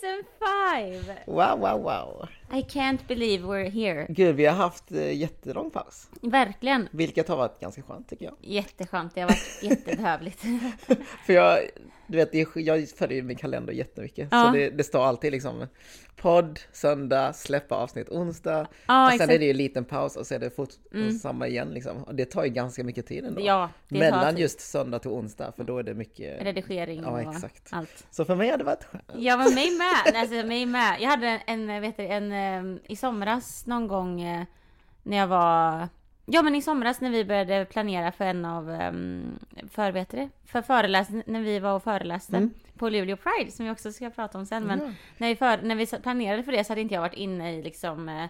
season five! Wow, wow, wow. I can't believe we're here. Gud, vi har haft eh, jättelång paus. Verkligen. Vilket har varit ganska skönt tycker jag. Jätteskönt, det har varit jättebehövligt. För jag, du vet, jag följer min kalender jättemycket. Ja. Så det, det står alltid liksom podd, söndag, släppa avsnitt onsdag. Ja, och sen exakt. är det ju en liten paus och så är det fort samma igen liksom. Och det tar ju ganska mycket tid ändå. Ja, Mellan tid. just söndag till onsdag, för då är det mycket... Redigering Ja, och exakt. allt. Så för mig har det varit skönt. Jag var mig med, alltså mig med. Jag hade en, vet du, en, eh, i somras någon gång eh, när jag var, ja men i somras när vi började planera för en av, um, för vet det, för föreläsning, när vi var och föreläste Mm. på Luleå Pride som vi också ska prata om sen. Men Ja. när, vi för, när vi planerade för det så hade inte jag varit inne i liksom eh,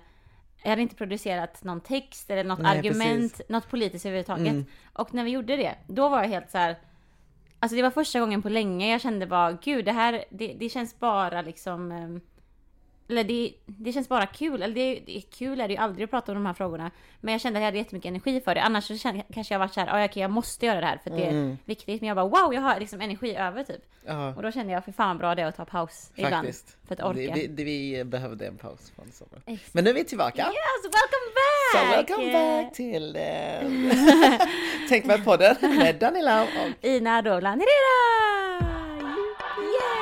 jag hade inte producerat någon text eller något Nej, argument, precis. något politiskt överhuvudtaget. Mm. Och när vi gjorde det, då var jag helt så här. Alltså det var första gången på länge jag kände bara, gud det här, det, det känns bara liksom... ehm, Eller det, det känns bara kul. Eller det, det är kul är det ju aldrig att prata om de här frågorna. Men jag kände att jag hade jättemycket energi för det. Annars så kände, kanske jag varit såhär, ah, okej jag måste göra det här för att det är Mm. viktigt. Men jag bara wow, jag har liksom energi över typ. Ja, Och då kände jag, för fan bra det är att ta paus ibland. faktiskt. För att orka. Det, det, vi behövde en paus från sommaren. Exakt. Men nu är vi tillbaka. Yes, welcome back! Så welcome back till eh, Tänk mig på den med Danila och Ina Dolan Herrera! Yay!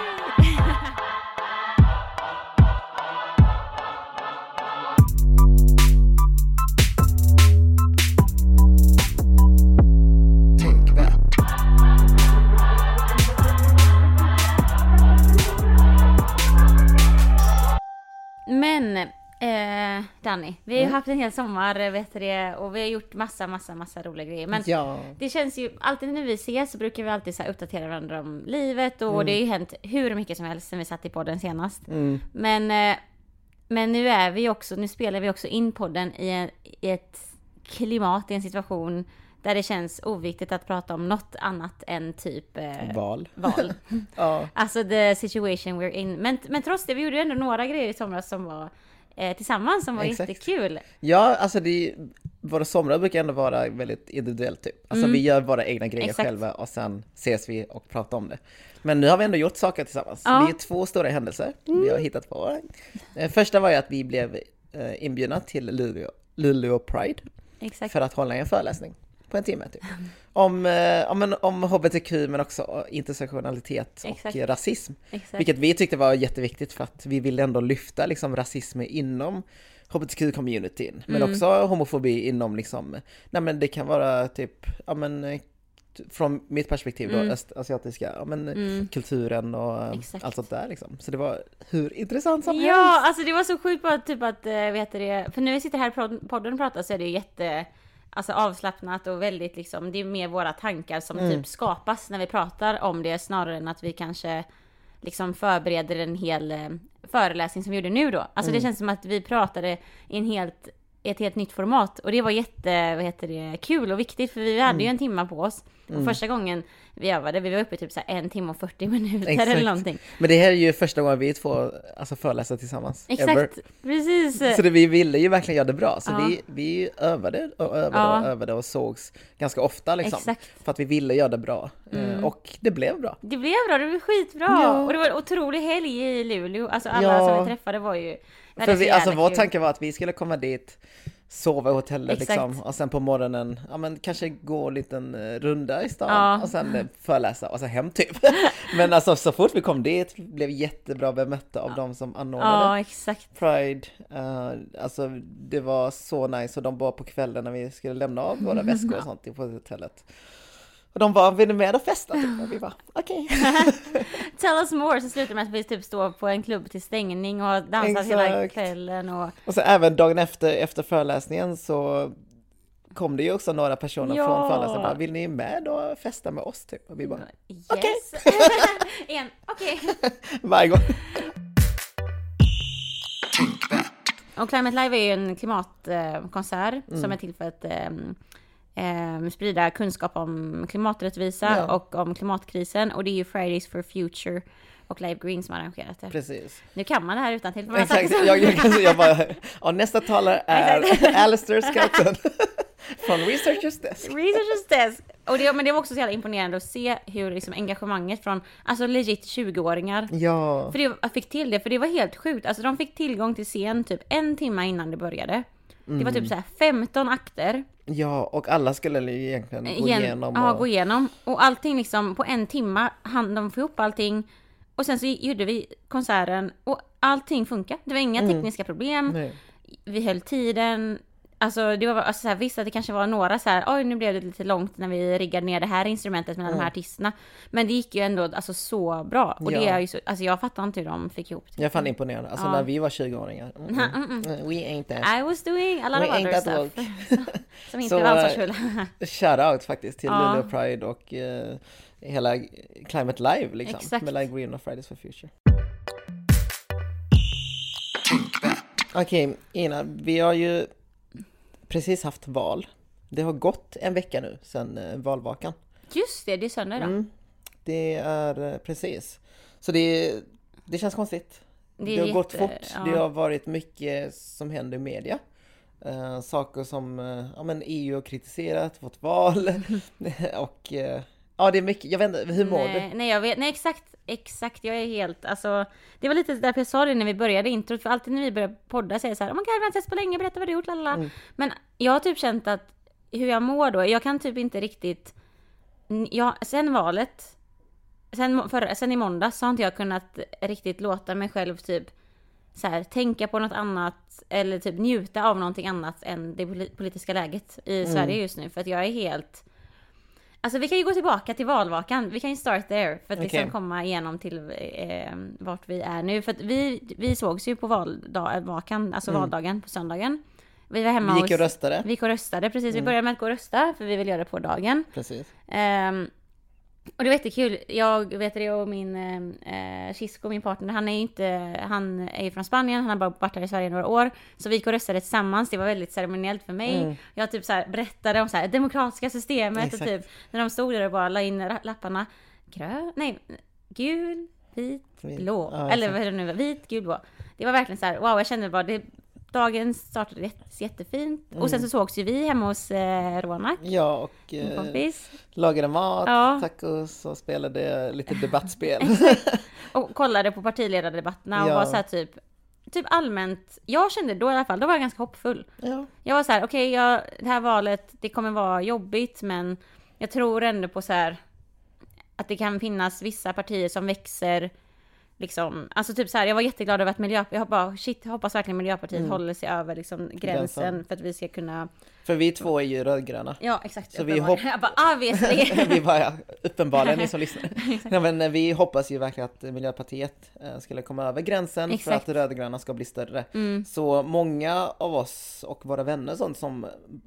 Men eh, Danny, vi har ju haft en hel sommar eh, vet du det, och vi har gjort massa, massa, massa roliga grejer. Men Ja, det känns ju, alltid när vi ses så brukar vi alltid så uppdatera varandra om livet och det har ju hänt hur mycket som helst sen vi satt i podden senast. mm, Men, eh, men nu är vi också, nu spelar vi också in podden i, en, i ett klimat, i en situation där det känns oviktigt att prata om något annat än typ eh, val. val. Ja, Alltså the situation we're in. Men, men trots det, vi gjorde ändå några grejer i somras som var eh, tillsammans som var Exakt. jättekul. ja alltså det, våra somrar brukar ändå vara väldigt individuellt typ. Alltså vi gör våra egna grejer Mm. Exakt. själva och sen ses vi och pratar om det. Men nu har vi ändå gjort saker tillsammans. Ja. Mm. Det är två stora händelser vi har hittat på. Eh, Första var ju att vi blev eh, inbjudna till Luleå, Luleå Pride Exakt. för att hålla en föreläsning på en timme typ. Om, eh, om, om hbtq men också intersektionalitet och Exakt. rasism. Exakt. Vilket vi tyckte var jätteviktigt för att vi ville ändå lyfta liksom rasism inom hbtq-communityn. Men Mm. också homofobi inom liksom, nej men det kan vara typ, ja men från mitt perspektiv då, Mm. östasiatiska, ja men Mm. kulturen och Exakt. allt sånt där liksom. Så det var hur intressant som helst. Ja, alltså det var så sjukt bara typ att, eh, vet du det, för när vi sitter här i pod- podden och pratar så är det jätte, alltså avslappnat och väldigt liksom, det är mer våra tankar som Mm. typ skapas när vi pratar om det snarare än att vi kanske liksom förbereder en hel eh, föreläsning som vi gjorde nu då. Alltså Mm. det känns som att vi pratade i en helt, ett helt nytt format och det var jätte, vad heter det, kul och viktigt för vi hade Mm. ju en timma på oss. Och första gången vi övade, vi var uppe i typ så en timme och 40 minuter Exakt. eller någonting. Men det här är ju första gången vi två alltså, föreläser tillsammans. Exakt, Ever. precis. Så det, vi ville ju verkligen göra det bra, så Ja. vi, vi övade och övade Ja. och övade och sågs ganska ofta liksom. Exakt. För att vi ville göra det bra. Eh, Mm. Och det blev bra. Det blev bra, det blev skitbra! Ja. Och det var en otrolig helg i Luleå. Alltså alla som vi träffade var ju... För vi, alltså vår tanke var att vi skulle komma dit, sova i hotellet Exakt. liksom, och sen på morgonen, ja men kanske gå en liten eh, runda i stan Ja. och sen eh, föreläsa och så hem typ. men alltså så fort vi kom dit blev jättebra bemötta av de som anordnade. Ja, exakt. Pride, eh, alltså det var så nice och de var på kvällen när vi skulle lämna av våra väskor och sånt på hotellet. Och de var, vill ni med och festa? Typ. Och vi bara, okej. Tell us more, så slutade med att vi typ står på en klubb till stängning och dansat hela kvällen och... Och så även dagen efter, efter föreläsningen så kom det ju också några personer Ja. från föreläsningen bara, vill ni med och festa med oss? Typ. Och vi bara, Yes! Okej. Igen, okej. varje gång. Och Climate Live är ju en klimatkonsert Mm. som är till för att ehm, sprida kunskap om klimaträttvisa Ja. och om klimatkrisen. Och det är ju Fridays for Future och Live Green som har arrangerat det. Precis. Nu kan man det här utan till. Exakt, jag, jag, jag bara, ja, nästa talare är Alistair Skelton. Från researchers desk. Researchers desk. Och det, men det var också så jävla imponerande att se hur liksom engagemanget från, alltså legit 20-åringar. Ja, För det, fick till det, för det var helt sjukt. Alltså de fick tillgång till scen typ en timme innan det började. Det var typ så här 15 akter. Ja, och alla skulle egentligen gå Igen- igenom. Ja, och, gå igenom. Och allting liksom på en timme, han, de får ihop allting. Och sen så gjorde vi konserten och allting funkar. Det var inga tekniska problem. Nej. Vi höll tiden. Alltså det var alltså, så här, visst att det kanske var några så här, oj nu blev det lite långt när vi riggade ner det här instrumentet mellan de här artisterna. Men det gick ju ändå alltså så bra. Och det Ja. är ju så, alltså jag fattar inte hur de fick ihop det. Jag fann det imponerande. Alltså Ja. när vi var 20-åringar. Mm, mm. We ain't that. I was doing a lot We of other stuff. Som inte Så, var eh, ansvarsfulla. Shoutout faktiskt till Ja. Luleå Pride och eh, hela Climate Live liksom. Exakt. Med Like Green och Fridays for Future. Okej, Ina, vi har ju precis haft val. Det har gått en vecka nu sedan eh, valvakan. Just det, det är söndag idag. Mm, det är eh, precis. Så det, det känns konstigt. Det Det, har gått jätte- fort. ja. Det har varit mycket som händer i media. Eh, saker som eh, ja, men EU har kritiserat, vårt val och eh, ja det är mycket. Jag vet inte, hur mår nej, nej, jag vet, nej exakt, exakt, jag är helt, alltså Det var lite därför jag sa det när vi började introt, för alltid när vi börjar podda säger jag så här, oh my god, vi har inte på länge, berätta vad du gjort, lalala. Mm. Men jag har typ känt att, hur jag mår då, jag kan typ inte riktigt, ja, sen valet, sen, förra, sen i måndags så har inte jag kunnat riktigt låta mig själv typ så här, tänka på något annat eller typ njuta av någonting annat än det poli- politiska läget i Mm. Sverige just nu. För att jag är helt... Alltså vi kan ju gå tillbaka till valvakan. Vi kan ju start there. För att liksom Okej. komma igenom till eh, vart vi är nu. För att vi, vi sågs ju på valvakan, alltså valdagen på söndagen. Vi var hemma Mm. Vi gick och hos... röstade. Vi gick och röstade, precis. Vi började med att gå och rösta, för vi vill göra det på dagen. Precis. Ehm, och det var jättekul. Jag vet det och min eh, Chisco, min partner, han är ju inte, han är ju från Spanien, han har bara varit här i Sverige några år. Så vi gick och röstade tillsammans, det var väldigt ceremoniellt för mig. Mm. Jag typ så här berättade om så här, demokratiska systemet Exakt. och typ när de stod där och bara la in lapparna. Grön, nej, gul, vit, blå. Ja, Eller vad är det nu var, vit, gul, blå. Det var verkligen så här, wow, jag kände bara det, dagen startade jätte, jättefint. Och Mm. sen så sågs ju vi hemma hos eh, Ronak, Ja, och eh, kompis. lagade mat, Ja. tacos och spelade lite debattspel. Och kollade på partiledardebatterna och Ja. var så här typ, typ allmänt, jag kände då i alla fall, då var jag ganska hoppfull. ja. Jag var så här, okej, jag det här valet, det kommer vara jobbigt, men jag tror ändå på så här att det kan finnas vissa partier som växer Liksom, alltså typ så här, jag var jätteglad över att Miljöpartiet, jag bara shit, jag hoppas verkligen Miljöpartiet håller sig över liksom gränsen Gränsen. för att vi ska kunna, För vi två är ju rödgröna. ja exakt. Så vi hopp- Jag bara obviously. vi var ja, uppenbarligen ni som lyssnar. ja, men eh, vi hoppas ju verkligen att Miljöpartiet eh, skulle komma över gränsen Exakt. för att rödgröna ska bli större. Mm. Så många av oss och våra vänner sånt som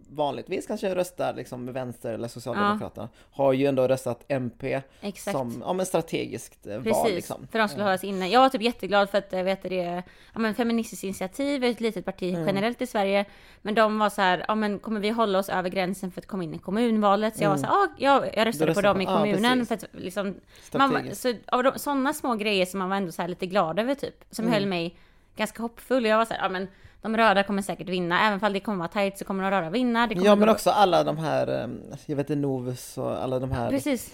vanligtvis kanske röstar liksom med vänster eller Socialdemokraterna har ju ändå röstat MP Exakt. som ja, men strategiskt eh, val Precis, liksom. för de skulle hållas inne. Jag var typ jätteglad för att jag vet det, ja men Feministiskt initiativ är ett litet parti Mm. generellt i Sverige. Men de var så här, ja men kommer vi hålla oss över gränsen för att komma in i kommunvalet? Så jag var så här, ja, jag, jag röstade Mm. På dem i ja, kommunen. precis. för att liksom, man, så, av de, sådana små grejer som man var ändå så lite glad över typ. Som Mm. höll mig ganska hoppfull. Jag var så här, ja men de röda kommer säkert vinna. Även om det kommer vara tajt så kommer de röda vinna. Ja men gå- också alla de här, eh, jag vet inte, Novus och alla de här Precis,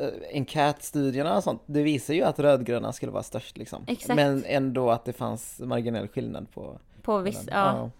eh, enkätstudierna och sånt, det visar ju att rödgröna skulle vara störst liksom. Exakt. Men ändå att det fanns marginell skillnad på på viss, ja.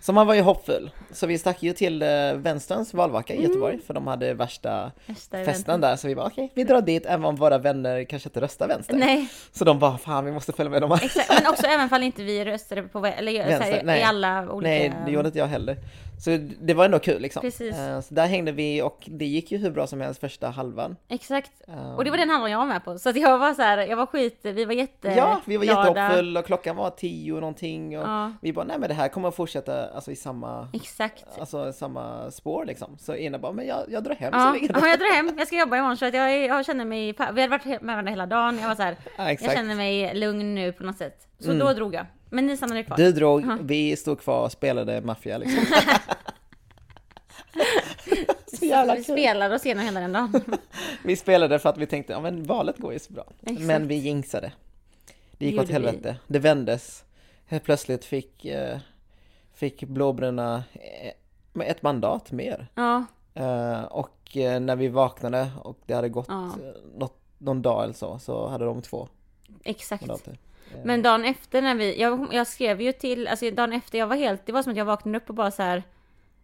Så man var ju hoppfull. Så vi stack ju till eh, vänsterns valvaka i Göteborg Mm. för de hade värsta Värsta eventen. festen där. Så vi bara okej, vi drar dit även om våra vänner kanske inte röstar vänster. Nej, Så de bara fan vi måste följa med dem. exakt. Men också även fall inte vi röstade på, eller Vänster, här, i alla olika... Nej, det gjorde inte jag heller. Så det var ändå kul liksom. Precis. Eh, Så där hängde vi och det gick ju hur bra som helst första halvan. Exakt. Eh, Och det var den halvan jag var med på. Så att jag var så här, jag var skit, vi var jätte Ja, vi var glada. jättehoppfull och klockan var tio och någonting och Ja. vi bara nej men det här kommer att fortsätta alltså, i samma, Exakt. alltså, samma spår liksom. Så Ina bara men jag, jag drar hem Ja, så länge. ja, jag drar hem. Jag ska jobba imorgon så att jag, jag känner mig... Vi hade varit med varandra hela dagen. Jag var så här, Ja, jag känner mig lugn nu på något sätt. Så Mm. då drog jag. Men ni stannade kvar. Du drog, vi stod kvar och spelade maffia liksom. så jävla vi kul. spelade och senare hela den dagen. Vi spelade för att vi tänkte, ja men valet går ju så bra. Exakt. Men vi jinxade. Det gick Det åt gjorde vi. helvete. Det vändes. Helt plötsligt fick, eh, fick blåbruna med ett mandat mer. Ja, Eh, och eh, när vi vaknade och det hade gått Ja. eh, något, någon dag eller så, så hade de två exakt. mandater. Eh, Men dagen efter när vi, jag, jag skrev ju till, alltså dagen efter jag var helt, det var som att jag vaknade upp och bara så här.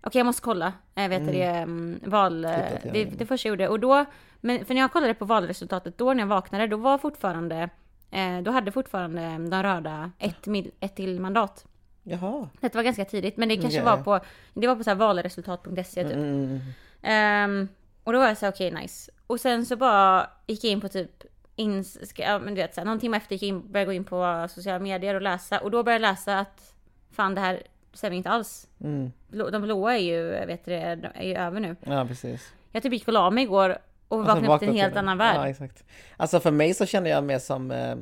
Okej jag måste kolla, jag vet det, mm, val, eh, Titta till det, det. det första jag gjorde. Och då, men för när jag kollade på valresultatet då när jag vaknade, då var fortfarande, eh, då hade fortfarande de röda ett, mil, ett till mandat. Jaha. Det var ganska tidigt, men det kanske Okej. var på, det var på så här valresultat.se typ. Mm. Ehm, och då var jag så här, okej nice. Och sen så bara gick jag in på typ, in, ska, ja, men du vet, så här, någon timme efter gick jag in, började gå in på sociala medier och läsa. Och då började jag läsa att fan det här stämmer inte alls. Mm. De blåa är ju, vet du, är ju över nu. Ja, precis. Jag typ gick och la mig igår och sen vaknade upp till en helt annan värld. Ja, exakt. Alltså för mig så kände jag mer som eh,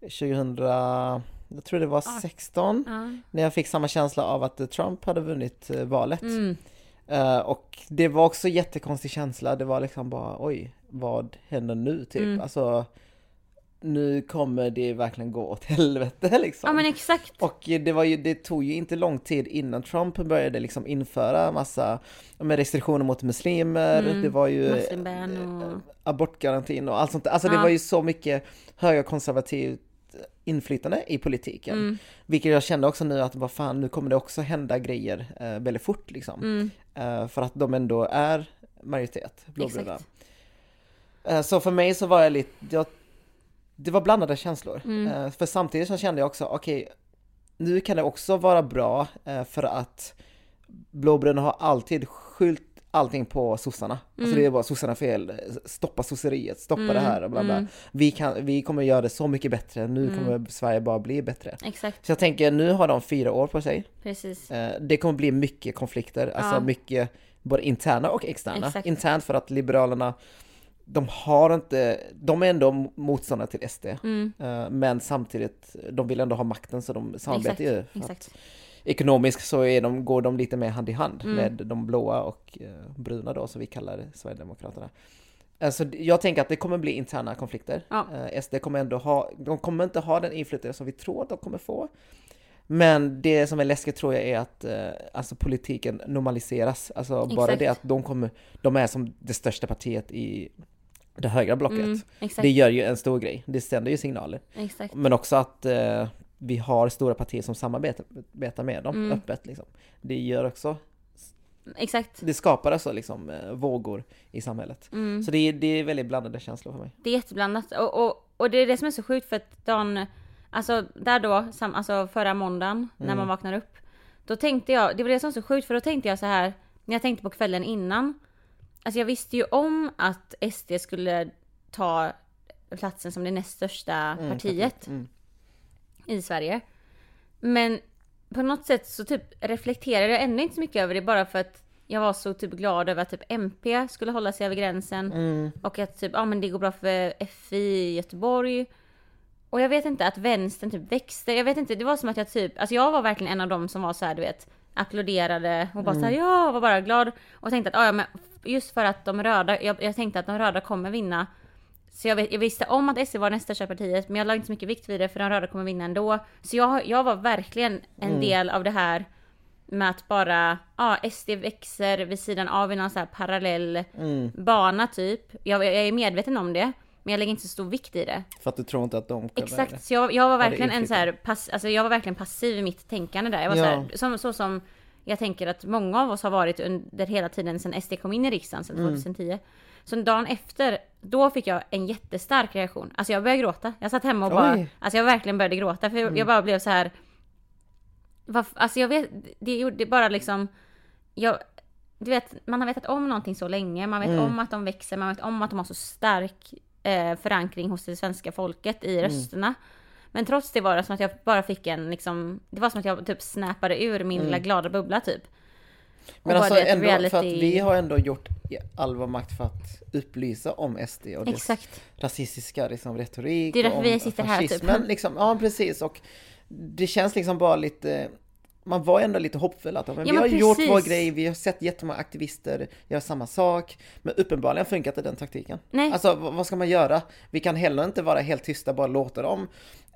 2000, jag tror det var 16, Ja. när jag fick samma känsla av att Trump hade vunnit eh, valet. Mm, Eh, och det var också jättekonstig känsla, det var liksom bara oj, vad händer nu typ? Mm. Alltså, nu kommer det verkligen gå åt helvete liksom. ja men exakt. Och det, var ju, det tog ju inte lång tid innan Trump började liksom införa massa med restriktioner mot muslimer, Mm, det var ju och- eh, abortgarantin och allt sånt. Alltså det Ja. var ju så mycket högerkonservativt inflytande i politiken. Mm, Vilket jag kände också nu att vad fan, nu kommer det också hända grejer eh, väldigt fort liksom. mm, för att de ändå är majoritet, blåbruna. Eh, så för mig så var jag lite, jag, det var blandade känslor. Mm. Eh, för samtidigt så kände jag också, okej, nu kan det också vara bra eh, för att blåbruna har alltid skyllt allting på sossarna. Alltså det är bara sossarna fel, stoppa sosseriet, stoppa det här och bla bla. mm. Vi, kan, vi kommer göra det så mycket bättre, nu kommer Sverige bara bli bättre. exakt, Så jag tänker, nu har de fyra år på sig. precis. Eh, Det kommer bli mycket konflikter, alltså Ja. mycket både interna och externa. Exakt. Internt för att Liberalerna, de har inte, de är ändå motståndare till SD. Mm, eh, Men samtidigt, de vill ändå ha makten så de samarbetar ju. Exakt. Ekonomiskt så är de, går de lite mer hand i hand Mm. med de blåa och eh, bruna då, som vi kallar Sverigedemokraterna. Alltså, jag tänker att det kommer bli interna konflikter. Ja. Eh, SD kommer ändå ha, de kommer inte ha den inflytande som vi tror att de kommer få. Men det som är läskigt tror jag är att eh, alltså politiken normaliseras. Alltså bara Exakt. det att de kommer, de är som det största partiet i det högra blocket. Mm, Det gör ju en stor grej, det sänder ju signaler. exakt. Men också att eh, vi har stora partier som samarbetar med dem Mm. öppet liksom. Det gör också, Exakt. det skapar alltså liksom eh, vågor i samhället. Mm. Så det är, det är väldigt blandade känslor för mig. Det är jätteblandat. Och, och, och det är det som är så sjukt för att dagen, alltså där då, sam, alltså förra måndagen när man vaknar upp. Då tänkte jag, det var det som var så sjukt för då tänkte jag så här, när jag tänkte på kvällen innan. Alltså jag visste ju om att SD skulle ta platsen som det näst största Mm, partiet Mm. I Sverige. Men på något sätt så typ reflekterade jag ännu inte så mycket över det bara för att jag var så typ glad över att typ MP skulle hålla sig över gränsen. Mm. Och att typ, ja men det går bra för FI i Göteborg. Och jag vet inte, att vänstern typ växte. Jag vet inte, det var som att jag typ, alltså jag var verkligen en av dem som var så här, du vet, applåderade och bara så här, ja, var bara glad. Och tänkte att, ja men just för att de röda, jag, jag tänkte att de röda kommer vinna. Så jag, vet, jag visste om att SD var nästa största partiet, men jag la inte så mycket vikt vid det för de röda kommer vinna ändå. Så jag, jag var verkligen en del av det här med att bara, ja SD växer vid sidan av i någon så här parallell Mm. bana typ. Jag, jag är medveten om det, men jag lägger inte så stor vikt i det. För att du tror inte att de kommer... Exakt, så jag, jag var verkligen en så här, pass, alltså jag var verkligen passiv i mitt tänkande där. Jag var Ja. så, här, som, så som jag tänker att många av oss har varit under hela tiden sedan SD kom in i riksdagen, sedan Mm. 2010. Så dagen efter, då fick jag en jättestark reaktion. Alltså jag började gråta. Jag satt hemma och bara, Oj. Mm. alltså jag verkligen började gråta för jag, jag bara blev så här. Alltså jag vet, det gjorde bara liksom, jag, du vet, man har vetat om någonting så länge, man vet Mm. om att de växer, man vet om att de har så stark eh, förankring hos det svenska folket i Mm. rösterna. Men trots det var det som att jag bara fick en liksom, det var som att jag typ snappade ur min lilla glada bubbla typ. Men alltså ändå, för att reality- vi har ändå gjort all vår makt för att upplysa om SD och dess Exakt. rasistiska liksom, retorik. Det är därför vi om sitter här, typ. Liksom, ja, precis. Och det känns liksom bara lite... man var ändå lite hoppfull att men Ja, vi har gjort precis. vår grej, vi har sett jättemånga aktivister göra samma sak. Men uppenbarligen funkar inte den taktiken. Nej. Alltså vad ska man göra? Vi kan heller inte vara helt tysta, bara låta dem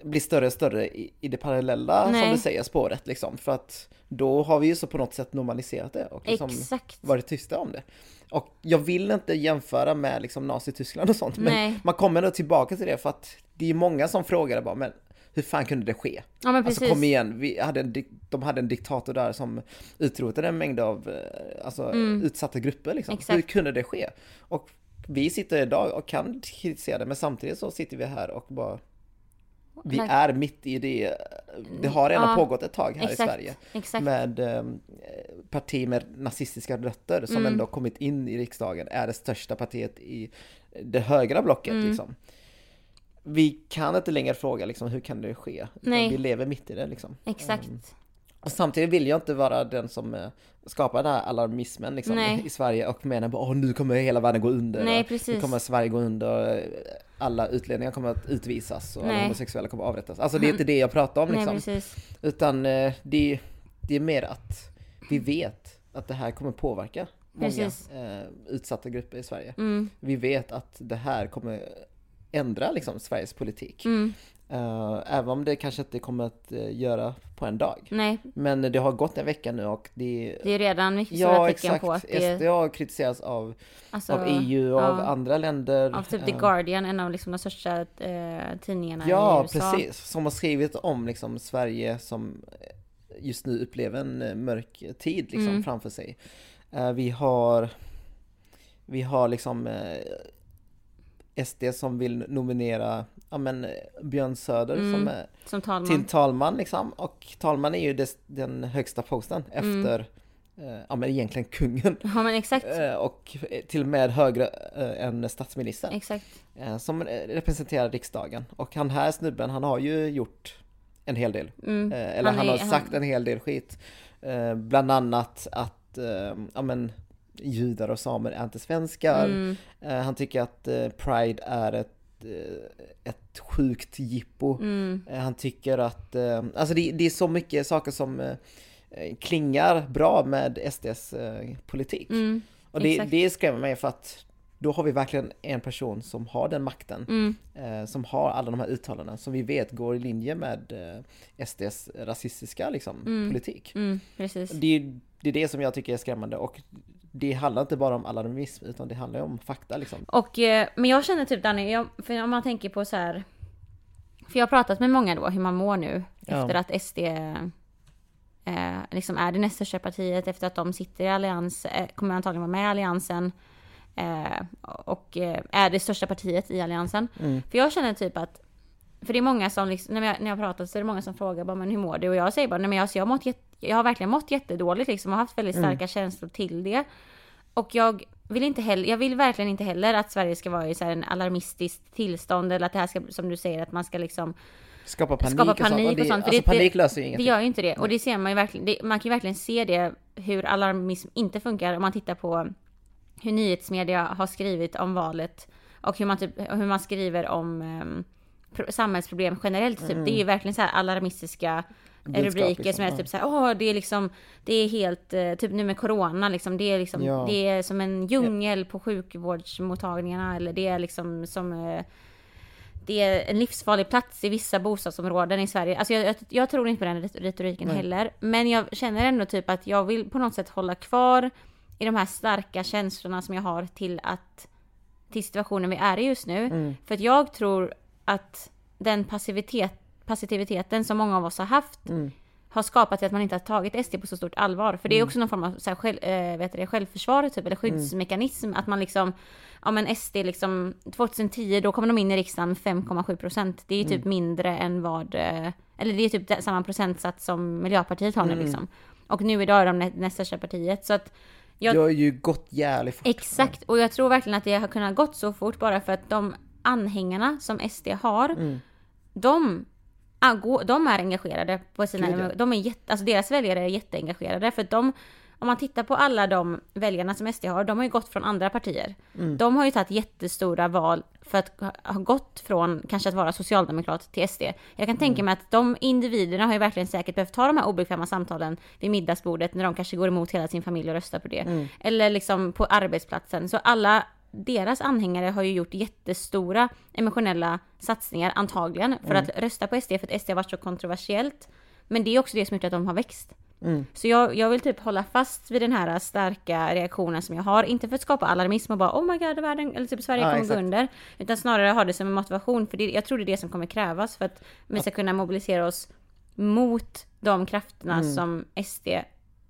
bli större och större i, i det parallella, som Nej. du säger, spåret liksom. För att då har vi ju så på något sätt normaliserat det och liksom Exakt. varit tysta om det. Och jag vill inte jämföra med liksom Nazityskland och sånt, men Nej. man kommer nog tillbaka till det för att det är många som frågar bara, men hur fan kunde det ske? Ja men precis. Alltså kom igen, vi hade en, de hade en diktator där som utrotade en mängd av eh, alltså, utsatta grupper liksom. Mm. Exakt. Hur kunde det ske? Och vi sitter idag och kan kritisera det, men samtidigt så sitter vi här och bara vi är mitt i det, det har redan Ja, pågått ett tag här Exakt. i Sverige. Exakt. Med eh, parti med nazistiska rötter som Mm. ändå kommit in i riksdagen, är det största partiet i det högra blocket Mm. liksom. Vi kan inte längre fråga liksom, hur kan det ske? Nej. Vi lever mitt i det liksom. Exakt. Och samtidigt vill jag inte vara den som eh, skapar den här alarmismen liksom, Nej. i Sverige och menar bara åh nu kommer hela världen gå under. Nej, precis. Nu kommer Sverige gå under. och Alla utlänningar kommer att utvisas och alla Nej. homosexuella kommer att avrättas. Alltså det är inte det jag pratar om Nej liksom. precis. Utan eh, det, det är mer att vi vet att det här kommer påverka många eh, utsatta grupper i Sverige. Mm. Vi vet att det här kommer ändra liksom Sveriges politik. Mm. Eh, även om det kanske inte kommer att eh, göra på en dag. Nej, Men det har gått en vecka nu och det... det är redan mycket stora Ja tecken exakt, på att det SD har kritiserats av, alltså, av EU och av ja. andra länder. Av typ The Eh, Guardian, en av liksom de största eh, tidningarna Ja i USA. precis, som har skrivit om liksom Sverige som just nu upplever en mörk tid liksom Mm. framför sig. Vi har Vi har liksom SD som vill nominera ja, men, Björn Söder Mm. som är Som talman. till talman liksom. Och talman är ju des, den högsta posten Mm. efter eh, ja men egentligen kungen. Ja men exakt. Eh, och till och med högre eh, än statsministern. Exakt. Som representerar riksdagen. Och han här snubben, han har ju gjort en hel del. Mm. Eller han, är- har sagt en hel del skit. Bland annat att, ja men, judar och samer är inte svenskar. Mm. Eh, han tycker att eh, Pride är ett, eh, ett sjukt jippo. Mm. Han tycker att, alltså det, det är så mycket saker som klingar bra med SDs politik. Mm. och det, det skrämmer mig för att då har vi verkligen en person som har den makten. Mm. Som har alla de här uttalanden som vi vet går i linje med SDs rasistiska liksom, Mm. politik. Mm. Det, det är det som jag tycker är skrämmande och det handlar inte bara om alarmism utan det handlar ju om fakta liksom. Och, eh, men jag känner typ Danny, jag, för om man tänker på så här. För jag har pratat med många då hur man mår nu Ja. efter att SD eh, liksom är det näst största partiet efter att de sitter i allians, eh, kommer antagligen vara med i alliansen. Eh, och eh, är det största partiet i alliansen. Mm. För jag känner typ att för det är många som, liksom, när, jag, när jag pratar så är det många som frågar bara, men hur mår du? Och jag säger bara, nej men alltså, jag, har mått jätte, jag har verkligen mått jättedåligt liksom och haft väldigt Mm. starka känslor till det. Och jag vill inte heller, jag vill verkligen inte heller att Sverige ska vara i så här en alarmistiskt tillstånd eller att det här ska, som du säger, att man ska liksom Skapa panik, skapa och sånt. panik och, det, sånt. För alltså, det, panik det, löser ju det ingenting. gör ju inte det. Och det ser man ju verkligen, det, man kan ju verkligen se det, hur alarmism inte funkar om man tittar på hur nyhetsmedia har skrivit om valet och hur man, typ, hur man skriver om um, samhällsproblem generellt. Typ. Det är ju verkligen så här alarmistiska Budskap, rubriker liksom. som är typ så här, åh det är liksom, det är helt, eh, typ nu med corona liksom, det är liksom, Ja. det är som en djungel på sjukvårdsmottagningarna eller det är liksom som eh, det är en livsfarlig plats i vissa bostadsområden i Sverige. Alltså jag, jag, jag tror inte på den ret- retoriken Nej. heller. Men jag känner ändå typ att jag vill på något sätt hålla kvar i de här starka känslorna som jag har till att till situationen vi är i just nu. Mm. För att jag tror att den passivitet, passiviteten som många av oss har haft Mm. har skapat att man inte har tagit SD på så stort allvar. För det är också någon form av så här, själv, äh, vet det, självförsvar typ, eller skyddsmekanism. Att man liksom, ja men SD liksom, 2010 då kom de in i riksdagen med 5,7 procent. Det är typ mindre än vad, eh, eller det är typ samma procentsats som Miljöpartiet har nu liksom. Och nu idag är de nä- näst största partiet. Så att jag, Det har ju gått jävligt fort. Exakt, och jag tror verkligen att det har kunnat gått så fort bara för att de anhängarna som SD har, Mm. de, de är engagerade på sina, Gud, de är jätte, alltså deras väljare är jätteengagerade för att de, om man tittar på alla de väljarna som SD har, de har ju gått från andra partier. Mm. De har ju tagit jättestora val för att ha- gått från kanske att vara socialdemokrat till SD. Jag kan tänka mig att de individerna har ju verkligen säkert behövt ta de här obekväma samtalen vid middagsbordet när de kanske går emot hela sin familj och röstar på det. Eller liksom på arbetsplatsen. Så alla deras anhängare har ju gjort jättestora emotionella satsningar antagligen för att rösta på SD för att SD har varit så kontroversiellt. Men det är också det som gjort att de har växt. Mm. Så jag, jag vill typ hålla fast vid den här starka reaktionen som jag har. Inte för att skapa alarmism och bara oh my god, världen, eller typ Sverige Ja, kommer gå under. Utan snarare ha det som en motivation. För det, jag tror det är det som kommer krävas för att vi ska kunna mobilisera oss mot de krafterna Mm. som SD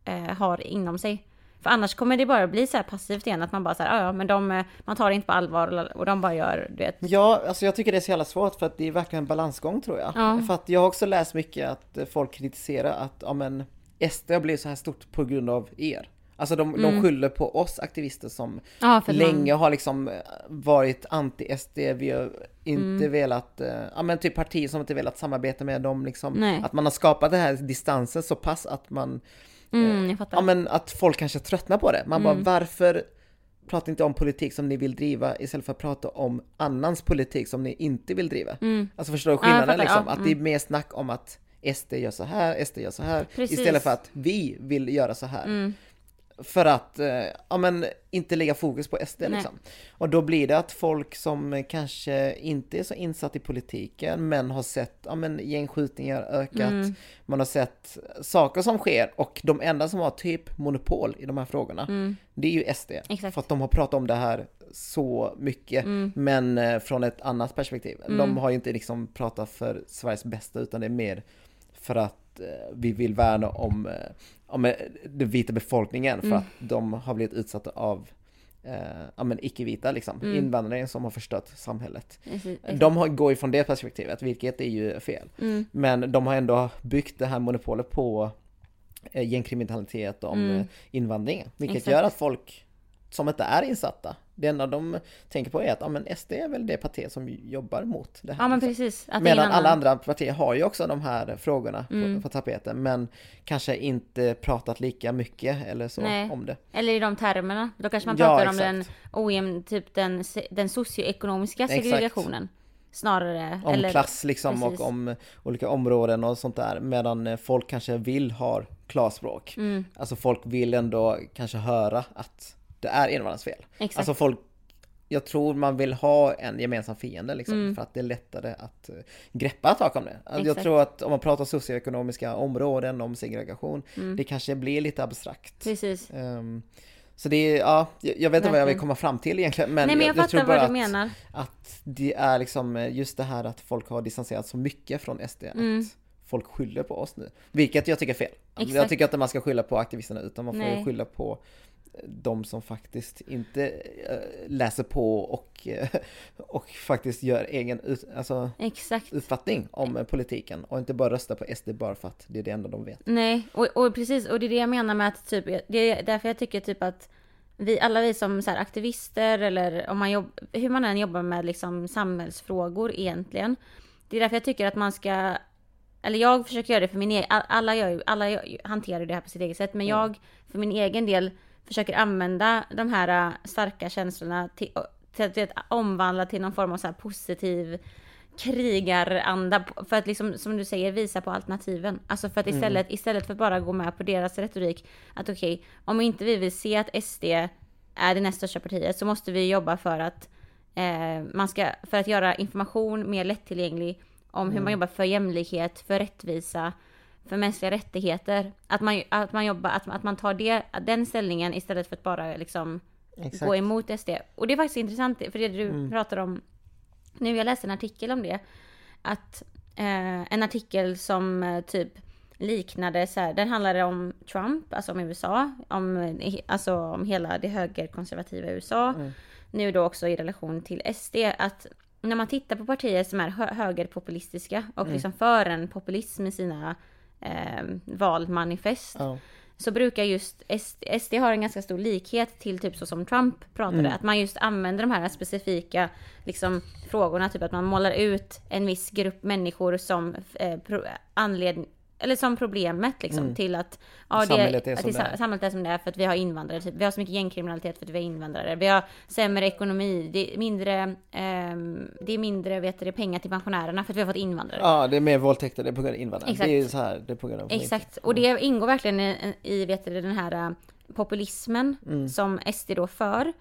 eh, har inom sig. För annars kommer det bara bli så här passivt igen, att man bara säger ja men de, eh, man tar det inte på allvar och de bara gör, du vet. Ja, alltså jag tycker det är så jävla svårt för att det är verkligen en balansgång tror jag. Ja. För att jag har också läst mycket att folk kritiserar att, ja men SD har blivit så här stort på grund av er. Alltså de, de skyller på oss aktivister som Ja, att man- länge har liksom eh, varit anti-SD, vi har inte Mm. velat, eh, ja men typ partier som inte velat samarbeta med dem liksom. Nej. Att man har skapat den här distansen så pass att man, Mm, jag fattar. ja men att folk kanske tröttnar på det. Man Mm. bara varför pratar inte om politik som ni vill driva istället för att prata om annans politik som ni inte vill driva. Alltså förstår du Mm. Ja, skillnaden fattar, liksom? ja, Att det är mer snack om att SD gör så här, SD gör så här, Precis. Mm. istället för att vi vill göra så här. För att, eh, ja men inte lägga fokus på SD Nej. liksom. Och då blir det att folk som kanske inte är så insatt i politiken men har sett, ja men gängskjutningar ökat, Mm. man har sett saker som sker och de enda som har typ monopol i de här frågorna, det är ju SD. Mm. Exakt. För att de har pratat om det här så mycket, Mm. men eh, från ett annat perspektiv. De har ju inte liksom pratat för Sveriges bästa utan det är mer för att eh, vi vill värna om, om eh, den vita befolkningen för Mm. att de har blivit utsatta av eh, ja, men icke-vita liksom, invandrare som har förstört samhället. Mm. De har, går ju från det perspektivet, vilket är ju fel. Mm. Men de har ändå byggt det här monopolet på eh, gängkriminalitet om Mm. eh, invandring. Vilket Exakt. gör att folk som inte är insatta, det enda de tänker på är att ja, men SD är väl det parti som jobbar mot det här. Ja men precis. Medan alla andra partier har ju också de här frågorna Mm. på, på tapeten men kanske inte pratat lika mycket eller så Nej. om det. Eller i de termerna. Då kanske man Ja, pratar om exakt. den ojämn, typ den, den socioekonomiska Exakt. segregationen. Snarare. Om eller, klass liksom precis. och om olika områden och sånt där. Medan folk kanske vill ha klarspråk. Mm. Alltså folk vill ändå kanske höra att det är invandrarnas fel. Exakt. Alltså folk, jag tror man vill ha en gemensam fiende liksom. Mm. För att det är lättare att eh, greppa tag om det. Alltså, jag Exakt. tror att om man pratar socioekonomiska områden, om segregation, Mm. det kanske blir lite abstrakt. Precis. Ehm, så det är, ja, jag jag vet inte vad jag vill komma fram till egentligen. Men, Nej men jag, jag, fattar tror bara att, att det är liksom eh, just det här att folk har distanserat så mycket från SD. Mm. Att folk skyller på oss nu. Vilket jag tycker är fel. Jag Exakt. tycker inte man ska skylla på aktivisterna utan man får Nej. skylla på de som faktiskt inte eh, läser på och, eh, och faktiskt gör egen ut, alltså, Exakt. uppfattning om politiken och inte bara röstar på SD bara för att det är det enda de vet. Nej, och, och precis, och det är det jag menar med att typ, det är därför jag tycker typ att vi, alla vi som så här, aktivister eller om man jobb, hur man än jobbar med liksom samhällsfrågor egentligen. Det är därför jag tycker att man ska, eller jag försöker göra det för min egen, alla, gör alla hanterar det här på sitt eget sätt, men jag för min egen del försöker använda de här äh, starka känslorna till, till, att- till att omvandla till någon form av så här positiv krigaranda för att liksom som du säger visa på alternativen. Alltså för att istället, istället för att bara gå med på deras retorik att okej, om inte vi vill se att SD är det näst största partiet så måste vi jobba för att eh, man ska, för att göra information mer lättillgänglig om hur man jobbar för jämlikhet, för rättvisa, för mänskliga rättigheter. Att man, att man jobbar, att, att man tar det, den ställningen istället för att bara liksom Exakt. gå emot SD. Och det är faktiskt intressant, för det du Mm. pratar om nu, jag läste en artikel om det. Att eh, en artikel som eh, typ liknade så här, den handlade om Trump, alltså om USA, om, eh, alltså om hela det högerkonservativa USA. Mm. Nu då också i relation till SD, att när man tittar på partier som är hö- högerpopulistiska och Mm. liksom för en populism i sina eh, valmanifest Ja. så brukar just SD, SD har en ganska stor likhet till typ så som Trump pratade. Mm. Att man just använder de här specifika liksom, frågorna. Typ att man målar ut en viss grupp människor som eh, pro, anled, eller som problemet liksom till att ja, Samhället är att som det är. samhället är som det är för att vi har invandrare. Typ. Vi har så mycket gängkriminalitet för att vi har invandrare. Vi har sämre ekonomi. Det är mindre, ehm, det är mindre vet du, pengar till pensionärerna för att vi har fått invandrare. Ja, det är mer våldtäkter, det är på grund av invandrare. Exakt. Det är så här, det är på grund av Exakt, och det ingår verkligen i, i vet du, den här äh, populismen Mm. som SD då för.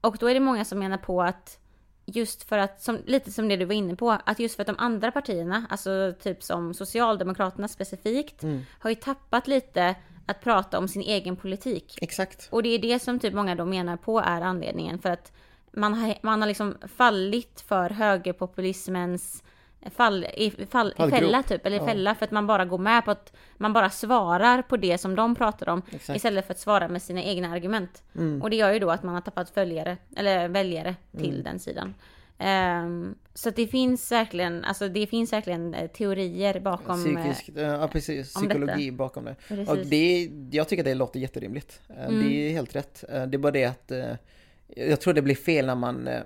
Och då är det många som menar på att just för att, som, lite som det du var inne på, att just för att de andra partierna, alltså typ som Socialdemokraterna specifikt, Mm. har ju tappat lite att prata om sin egen politik. Exakt. Och det är det som typ många då menar på är anledningen för att man har, man har liksom fallit för högerpopulismens fall, i, fall, i fälla typ, eller i Ja. fälla för att man bara går med på att man bara svarar på det som de pratar om Exakt. istället för att svara med sina egna argument. Mm. Och det gör ju då att man har tappat följare, eller väljare till den sidan. Ehm, så det finns verkligen, alltså det finns verkligen eh, teorier bakom... eh, Psykisk, ja precis, psykologi bakom det. Precis. Och det, jag tycker det låter jätterimligt. Eh, Mm. Det är helt rätt. Eh, Det är bara det att eh, jag tror det blir fel när man, eh,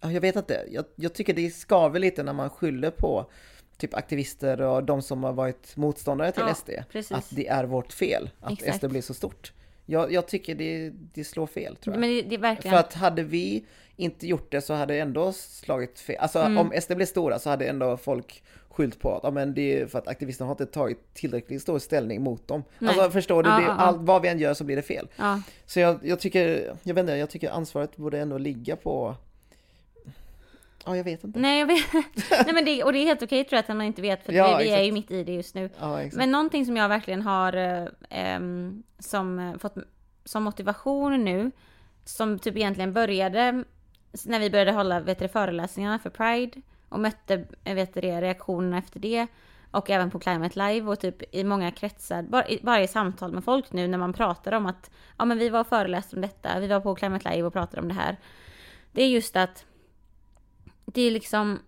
jag vet inte, jag, jag tycker det skaver lite när man skyller på typ aktivister och de som har varit motståndare till Ja, SD. precis. Att det är vårt fel att Exakt. SD blir så stort. Jag, jag tycker det, det slår fel tror jag. Men det, det verkligen... För att hade vi inte gjort det så hade det ändå slagit fel. Alltså Mm. om SD blev stora så hade ändå folk skyllt på att ja, men det är för att aktivisterna har inte tagit tillräckligt stor ställning mot dem. Nej. Alltså förstår du, det, ja. allt, vad vi än gör så blir det fel. ja. Så jag, jag tycker, jag vet inte, jag tycker ansvaret borde ändå ligga på Ja, jag vet inte. Nej, jag vet. Nej men det, och det är helt okej tror jag att man inte vet för Ja, vi, vi är ju mitt i det just nu. Ja. Men någonting som jag verkligen har eh, som eh, fått som motivation nu, som typ egentligen började när vi började hålla vet du, föreläsningarna för Pride och mötte eh, vet du, reaktionerna efter det och även på Climate Live och typ i många kretsar, bara i, bara i samtal med folk nu när man pratar om att ja men vi var och föreläste om detta, vi var på Climate Live och pratade om det här. Det är just att det är liksom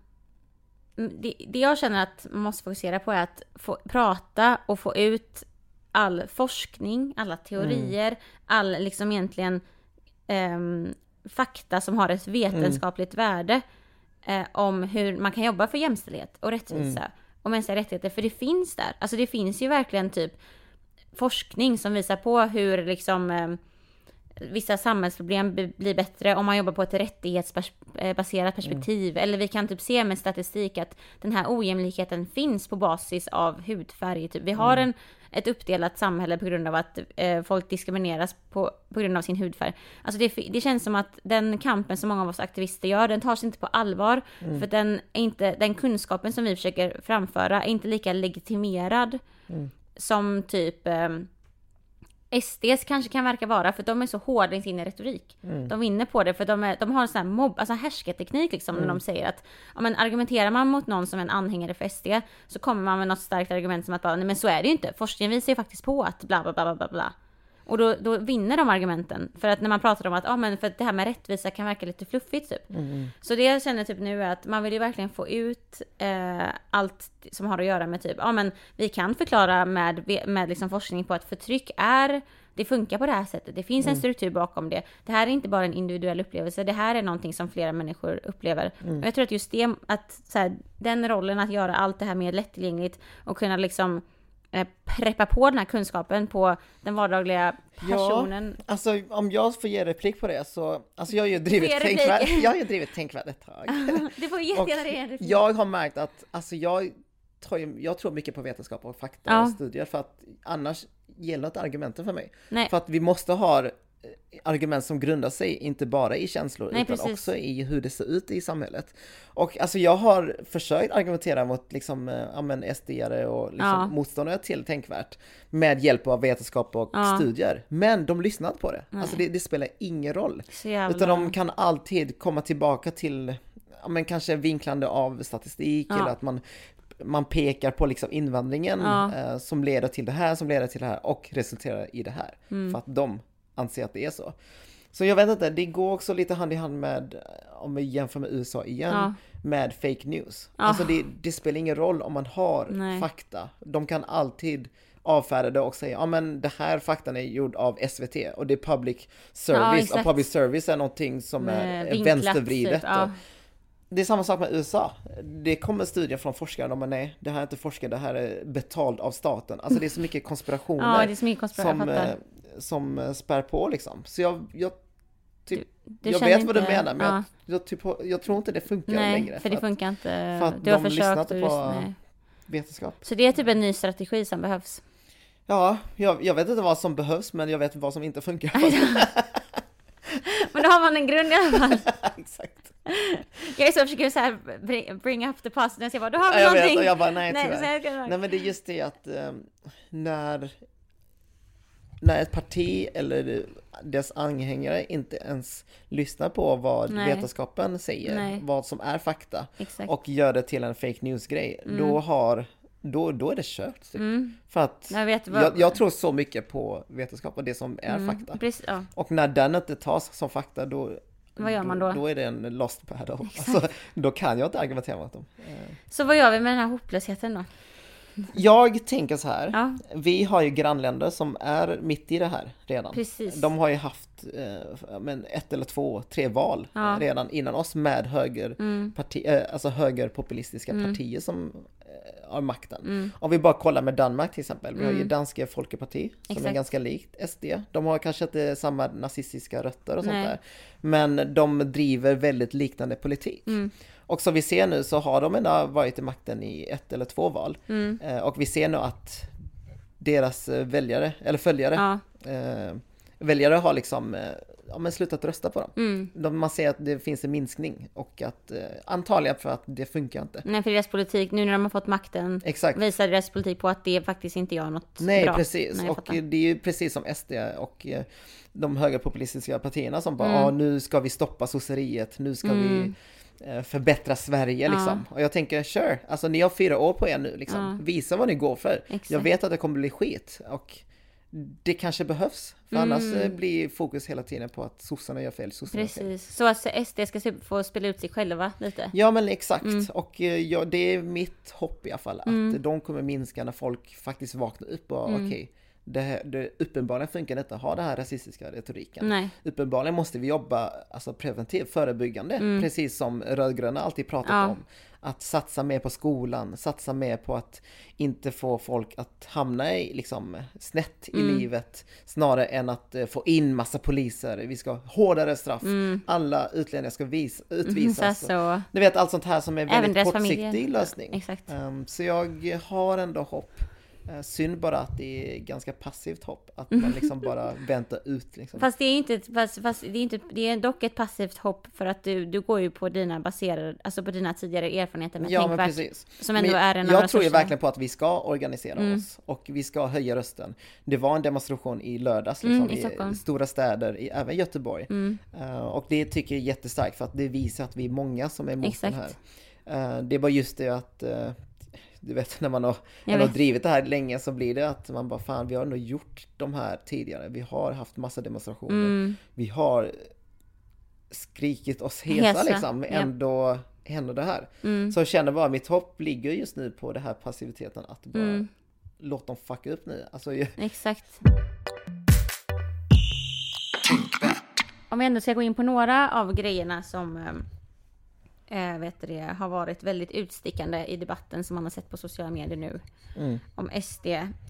det, det jag känner att man måste fokusera på är att få prata och få ut all forskning, alla teorier, all liksom egentligen ehm, fakta som har ett vetenskapligt värde eh, om hur man kan jobba för jämställdhet och rättvisa och mänskliga rättigheter. För det finns där. Alltså det finns ju verkligen typ forskning som visar på hur liksom ehm, vissa samhällsproblem blir bättre om man jobbar på ett rättighetsbaserat perspektiv. Eller vi kan typ se med statistik att den här ojämlikheten finns på basis av hudfärg. Typ. Vi har en, ett uppdelat samhälle på grund av att eh, folk diskrimineras på, på grund av sin hudfärg. Alltså det, det känns som att den kampen som många av oss aktivister gör, den tas inte på allvar. För den, inte, den kunskapen som vi försöker framföra är inte lika legitimerad som typ ehm, SDs kanske kan verka vara, för de är så hårda i sin retorik. De vinner på det, för de, är, de har en sån här mobb, alltså härskarteknik liksom, när de säger att ja, men argumenterar man mot någon som är en anhängare för SD, så kommer man med något starkt argument som att bara, nej men så är det ju inte. Forskningen visar ju faktiskt på att bla bla bla bla bla. Och då, då vinner de argumenten. För att när man pratar om att, ja men för att det här med rättvisa kan verka lite fluffigt typ. Så det jag känner typ nu är att man vill ju verkligen få ut eh, allt som har att göra med typ, ja men vi kan förklara med, med liksom forskning på att förtryck är, det funkar på det här sättet. Det finns en struktur bakom det. Det här är inte bara en individuell upplevelse, det här är någonting som flera människor upplever. Och jag tror att just det, att så här, den rollen att göra allt det här mer lättillgängligt och kunna liksom preppa på den här kunskapen på den vardagliga personen. Alltså om jag får ge replik på det så, alltså jag har ju drivit Ge tänkvärd, jag har ju drivit tänkvärd ett tag. Det får jättegärna det en replik. jag har märkt att, alltså jag tror, jag tror mycket på vetenskap och fakta Ja. och studier för att annars gäller inte argumenten för mig. Nej. För att vi måste ha eh, argument som grundar sig inte bara i känslor Nej, utan precis. också i hur det ser ut i samhället. Och alltså jag har försökt argumentera mot liksom, eh, ja men SD-are och liksom Ja. motståndare till tänkvärt med hjälp av vetenskap och Ja. studier. Men de lyssnar inte på det. Alltså det, det spelar ingen roll. Utan de kan alltid komma tillbaka till, ja men kanske vinklande av statistik Ja. eller att man, man pekar på liksom invandringen Ja. eh, som leder till det här, som leder till det här och resulterar i det här. Mm. För att de anser att det är så. Så jag vet inte, det går också lite hand i hand med, om vi jämför med USA igen, Ja. med fake news. Ja. Alltså det, det spelar ingen roll om man har Nej. fakta. De kan alltid avfärda det och säga, ja men det här faktan är gjord av SVT och det är public Ja, service och exakt. public service är någonting som Med är vänstervridet. typ, ja. och, det är samma sak med USA. Det kommer studier från forskare, de bara nej, det här är inte forskare, det här är betald av staten. Alltså det är så mycket konspirationer Ja, det är så mycket konspiration, som, som eh, spär på liksom. Så jag, jag, typ, Du jag känner vet vad du inte- menar, men ja. jag, jag, typ, jag tror inte det funkar Nej, längre. för det att funkar inte. för att du har de lyssnar försökt och på- nej. Vetenskap. Så det är typ en ny strategi som behövs. Ja, jag, jag vet inte vad som behövs, men jag vet vad som inte funkar. Men då har man en grund i alla fall. Exakt. Jag är så försöker så här bring, bring up the positive. Jag bara, då har Ja, vi jag vet, någonting. och jag bara nej Nej, tyvärr. jag ska- Nej men det är just det att ehm, när, när ett parti eller dess anhängare inte ens lyssnar på vad Nej. vetenskapen säger, Nej. vad som är fakta Exakt. och gör det till en fake news-grej, då har då, då är det kört. Typ. Mm. För att Jag vet vad- jag, jag tror så mycket på vetenskap och det som är Mm, fakta. Precis, ja. Och när den inte tas som fakta då Vad gör man då? Då är det en lost battle. Alltså, då kan jag inte argumentera mot dem. Så vad gör vi med den här hopplösheten då? Jag tänker så här. Ja, Vi har ju grannländer som är mitt i det här redan. precis. De har ju haft eh, men ett eller två, tre val Ja. redan innan oss med höger Mm. eh, alltså högerpopulistiska Mm. partier som eh, har makten. Mm. Om vi bara kollar med Danmark till exempel. Vi har ju Mm. Danske Folkeparti som är Exakt. ganska likt SD. De har kanske inte samma nazistiska rötter och sånt Nej. där. Men de driver väldigt liknande politik. Och som vi ser nu så har de ändå varit i makten i ett eller två val. Mm. Eh, Och vi ser nu att deras eh, väljare, eller följare, Ja. eh, väljare har liksom ja, men slutat rösta på dem. Mm. De, man ser att det finns en minskning och att eh, antagligen för att det funkar inte. Nej, för deras politik, nu när de har fått makten, Exakt. visar deras politik på att det faktiskt inte gör något Nej, bra. precis. Nej, jag och det är ju precis som SD och eh, de högerpopulistiska partierna som bara, Mm. ja nu ska vi stoppa sosseriet, nu ska Mm. vi förbättra Sverige liksom. Och jag tänker, sure, alltså ni har fyra år på er nu liksom. Ja. Visa vad ni går för. Exakt. Jag vet att det kommer bli skit och det kanske behövs. För annars Mm. eh, blir fokus hela tiden på att sossarna gör fel, sossarna gör fel. Precis. Så att SD ska få spela ut sig själva lite. Ja men exakt, Mm. och eh, ja, det är mitt hopp i alla fall, att Mm. de kommer minska när folk faktiskt vaknar upp och Mm. okej, det, det, uppenbarligen funkar det inte att ha den här rasistiska retoriken. Nej. Uppenbarligen måste vi jobba alltså, preventivt, förebyggande, Mm. precis som rödgröna alltid pratat Ja. om. Att satsa mer på skolan, satsa mer på att inte få folk att hamna i, liksom, snett i Mm. livet, snarare än att eh, få in massa poliser, vi ska ha hårdare straff, Mm. alla utlänningar ska vis, Mm, utvisas. så, så. Du vet allt sånt här som är väldigt kortsiktig familjer. lösning. Exakt. Ehm, så jag har ändå hopp. Uh, synd bara att det är ganska passivt hopp. Att man liksom bara väntar ut liksom. Fast det är inte, fast, fast det är inte, det är dock ett passivt hopp för att du, du går ju på dina baserade, alltså på dina tidigare erfarenheter med ja men precis. Som ändå Men är en jag tror ju verkligen på att vi ska organisera Mm. oss och vi ska höja rösten. Det var en demonstration i lördags Mm, liksom, i Stockholm. stora städer, i, även Göteborg. Mm, Eh, och det tycker jag är jättestarkt för att det visar att vi är många som är emot Exakt. den här. Eh, det bara just det att eh, du vet när man har, Jag man har drivit det här länge så blir det att man bara fan vi har nog gjort de här tidigare. Vi har haft massa demonstrationer. mm, Vi har skrikit oss hesa, Hesa, liksom. Ändå händer det här. mm, Så jag känner bara mitt hopp ligger just nu på det här passiviteten att bara Mm. låt dem fucka upp nu. Alltså, jag- exakt. Om vi ändå ska gå in på några av grejerna som äh, vet det, har varit väldigt utstickande i debatten som man har sett på sociala medier nu. mm, om SD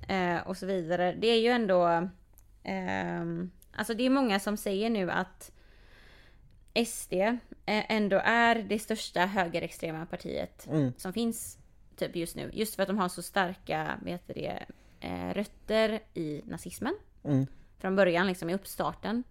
eh, och så vidare. Det är ju ändå... ehm, alltså det är många som säger nu att SD eh, ändå är det största högerextrema partiet mm, som finns typ just nu. Just för att de har så starka vet det, eh, rötter i nazismen mm, från början, liksom i uppstarten.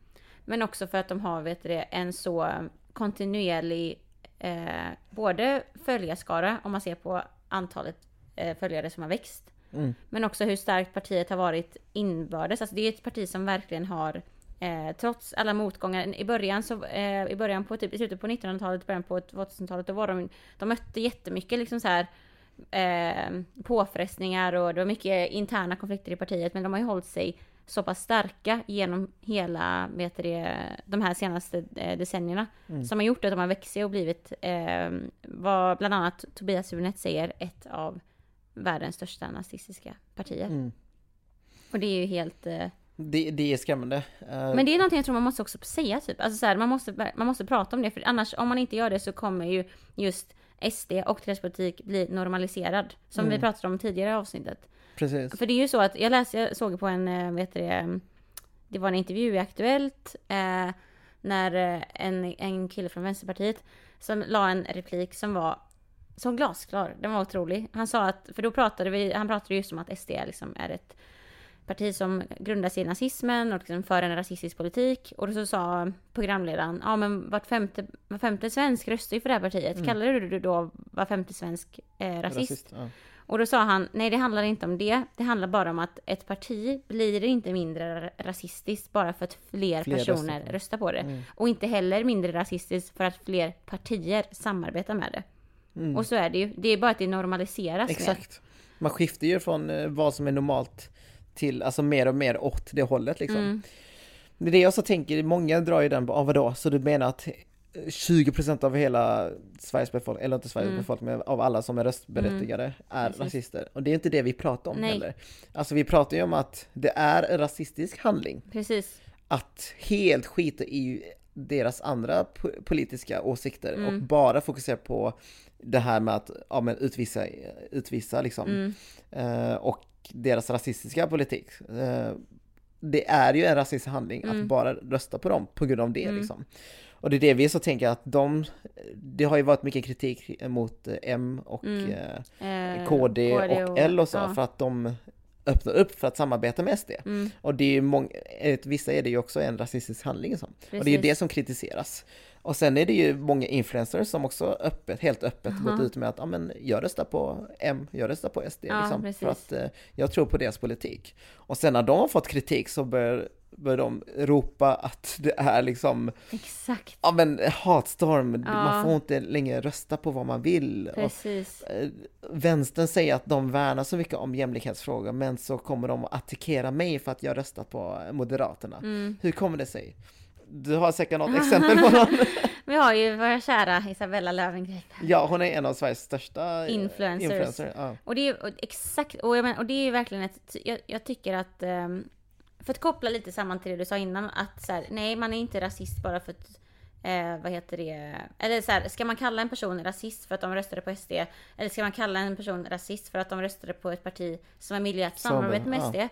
Men också för att de har vet det, en så kontinuerlig eh, både följarskara, om man ser på antalet eh, följare som har växt, mm, men också hur starkt partiet har varit inbördes. Alltså det är ett parti som verkligen har Eh, trots alla motgångar. I början, så, eh, i början på typ, i slutet på 1900-talet, början på 2000-talet, då var de, de mötte jättemycket liksom så här eh, påfrestningar och det var mycket interna konflikter i partiet. Men de har ju hållit sig så pass starka genom hela, vet det, de här senaste eh, decennierna. Mm. Som har gjort att de har växt och blivit, eh, vad bland annat Tobias Hübinette säger, ett av världens största nazistiska partier. mm. Och det är ju helt... Eh, Det, det är skrämmande. Eh, Men det är någonting jag tror man måste också säga typ. Alltså så här, man, måste, man måste prata om det. För annars, om man inte gör det så kommer ju just SD och deras politik bli normaliserad. Som vi pratade om tidigare i avsnittet. Precis. För det är ju så att jag läste, jag såg på en, eh, vet det, det var en intervju i Aktuellt. Eh, när eh, en, en kille från Vänsterpartiet som la en replik som var så glasklar. Den var otrolig. Han sa att, för då pratade vi, han pratade just om att SD liksom är ett parti som grundar sig i nazismen och liksom för en rasistisk politik. Och då så sa programledaren, ja men vart femte, var femte svensk röstar ju för det här partiet. Mm. Kallar du då var femte svensk eh, rasist? ja. Och då sa han, nej det handlar inte om det. Det handlar bara om att ett parti blir inte mindre ra- rasistiskt bara för att fler, Fler personer röstar röstar på det. Mm. Och inte heller mindre rasistiskt för att fler partier samarbetar med det. Mm. Och så är det ju. Det är bara att det normaliseras mer. Exakt. Man skiftar ju från eh, vad som är normalt till alltså mer och mer åt det hållet liksom. Mm. Det är det jag så tänker, många drar ju den, ah, vadå, så du menar att 20% av hela Sveriges befolkning, eller inte Sveriges Mm. befolkning, men av alla som är röstberättigade är Precis. rasister. Och det är inte det vi pratar om Nej. heller. Alltså vi pratar ju om att det är en rasistisk handling Precis. att helt skita i deras andra po- politiska åsikter och Mm. bara fokusera på det här med att ja, men utvisa, utvisa liksom, Mm. eh, och deras rasistiska politik. Eh, det är ju en rasistisk handling Mm. att bara rösta på dem på grund av det Mm. liksom. Och det är det vi så tänker att de, det har ju varit mycket kritik mot M och Mm. eh, Eh, KD, och L och så ja. för att de öppnar upp för att samarbeta med SD. Mm, Och det är ju många, enligt vissa är det ju också en rasistisk handling. Så. Och det är ju det som kritiseras. Och sen är det ju många influencers som också öppet, helt öppet Aha. gått ut med att ja, men jag röstar på M, jag röstar på SD. Ja, liksom, precis. för att eh, jag tror på deras politik. Och sen när de har fått kritik så börjar, börjar de ropa att det är liksom, Exakt. ja men hatstorm, Ja. man får inte längre rösta på vad man vill. Och, Precis. eh, Vänstern säger att de värnar så mycket om jämlikhetsfrågor men så kommer de att attackera mig för att jag röstat på Moderaterna. Mm. Hur kommer det sig? Du har säkert något exempel på någon? Vi har ju vår kära Isabella Löwengrip. Ja, hon är en av Sveriges största Influencers. influencer. Ja. Och det är och exakt, och, jag men, och det är ju verkligen ett, jag, jag tycker att, ehm, för att koppla lite samman till det du sa innan, att så här, nej man är inte rasist bara för att, eh, vad heter det, eller så här, ska man kalla en person rasist för att de röstade på SD? Eller ska man kalla en person rasist för att de röstade på ett parti som att Som- samarbeta med ja. SD?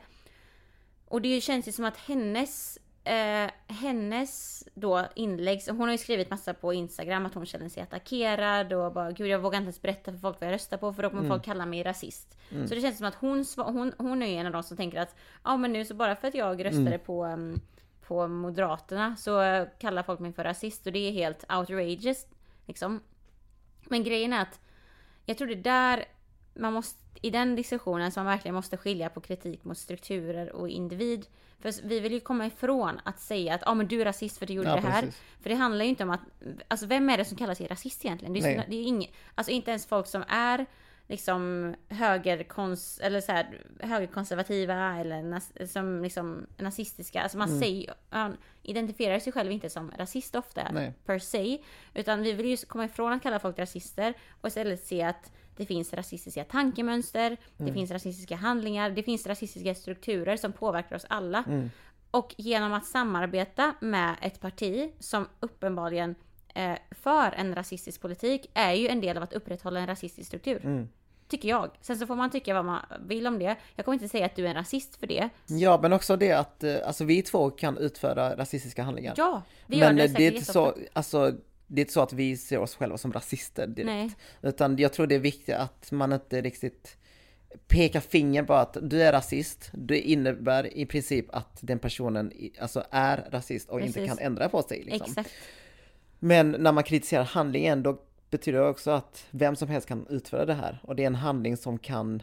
Och det känns ju som att hennes eh, hennes då inlägg, hon har ju skrivit massa på Instagram att hon känner sig attackerad och bara gud jag vågar inte ens berätta för folk vad jag röstar på för då kommer Mm. folk kalla mig rasist. Så det känns som att hon, hon, hon är ju en av de som tänker att ja men nu så bara för att jag röstade Mm. på, um, på Moderaterna så kallar folk mig för rasist och det är helt outrageous liksom. Men grejen är att jag tror det är där man måste, i den diskussionen som man verkligen måste skilja på kritik mot strukturer och individ. För vi vill ju komma ifrån att säga att ah, men du är rasist för du gjorde Ja, det här. precis. För det handlar ju inte om att, alltså vem är det som kallar sig rasist egentligen? Det är, så, det är ingen, alltså inte ens folk som är liksom högerkons, eller så här, högerkonservativa eller nas, som liksom nazistiska. Alltså man Mm. säger, man identifierar sig själv inte som rasist ofta Nej. per se. Utan vi vill ju komma ifrån att kalla folk rasister och istället se att det finns rasistiska tankemönster, det Mm. finns rasistiska handlingar, det finns rasistiska strukturer som påverkar oss alla. Mm. Och genom att samarbeta med ett parti som uppenbarligen eh, för en rasistisk politik är ju en del av att upprätthålla en rasistisk struktur. Mm. Tycker jag. Sen så får man tycka vad man vill om det. Jag kommer inte säga att du är en rasist för det. Ja, men också det att eh, alltså, vi två kan utföra rasistiska handlingar. Ja, vi gör men det det är inte så, alltså, det är inte så att vi ser oss själva som rasister direkt. Nej. Utan jag tror det är viktigt att man inte riktigt pekar finger på att du är rasist. Det innebär i princip att den personen alltså är rasist och inte Precis. kan ändra på sig. Liksom. Exakt. Men när man kritiserar handlingen då betyder det också att vem som helst kan utföra det här. Och det är en handling som kan,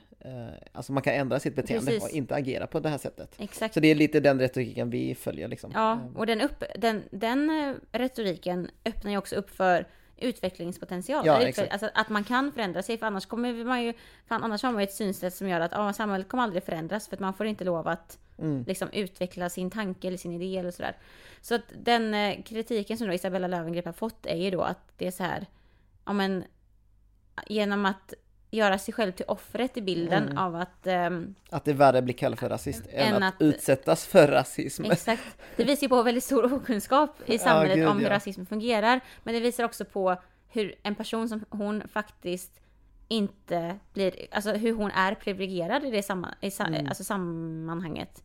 alltså man kan ändra sitt beteende Precis. och inte agera på det här sättet. Exakt. Så det är lite den retoriken vi följer liksom. Ja, och den, upp, den, den eh, retoriken öppnar ju också upp för utvecklingspotential. Ja. Alltså att man kan förändra sig, för annars kommer man ju, för annars har man ju ett synsätt som gör att ja, samhället kommer aldrig förändras, för att man får inte lov att Mm. liksom utveckla sin tanke eller sin idé eller sådär. Så att den eh, kritiken som då Isabella Löwengrip har fått är ju då att det är så här, ja men genom att göra sig själv till offret i bilden Mm. av att ehm, Att det är värre att bli kallad för rasist än, Än att, att- utsättas för rasism. Exakt. Det visar ju på väldigt stor okunskap i samhället gud, om hur ja. rasism fungerar. Men det visar också på hur en person som hon faktiskt inte blir, alltså hur hon är privilegierad i det samma, i sa, Mm. alltså sammanhanget.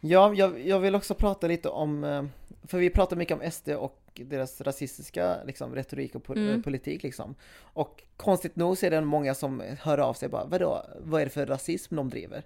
Ja, jag, jag vill också prata lite om, eh, för vi pratar mycket om SD och deras rasistiska liksom, retorik och po- Mm. politik liksom. Och konstigt nog så är det många som hör av sig bara, vadå, vad är det för rasism de driver?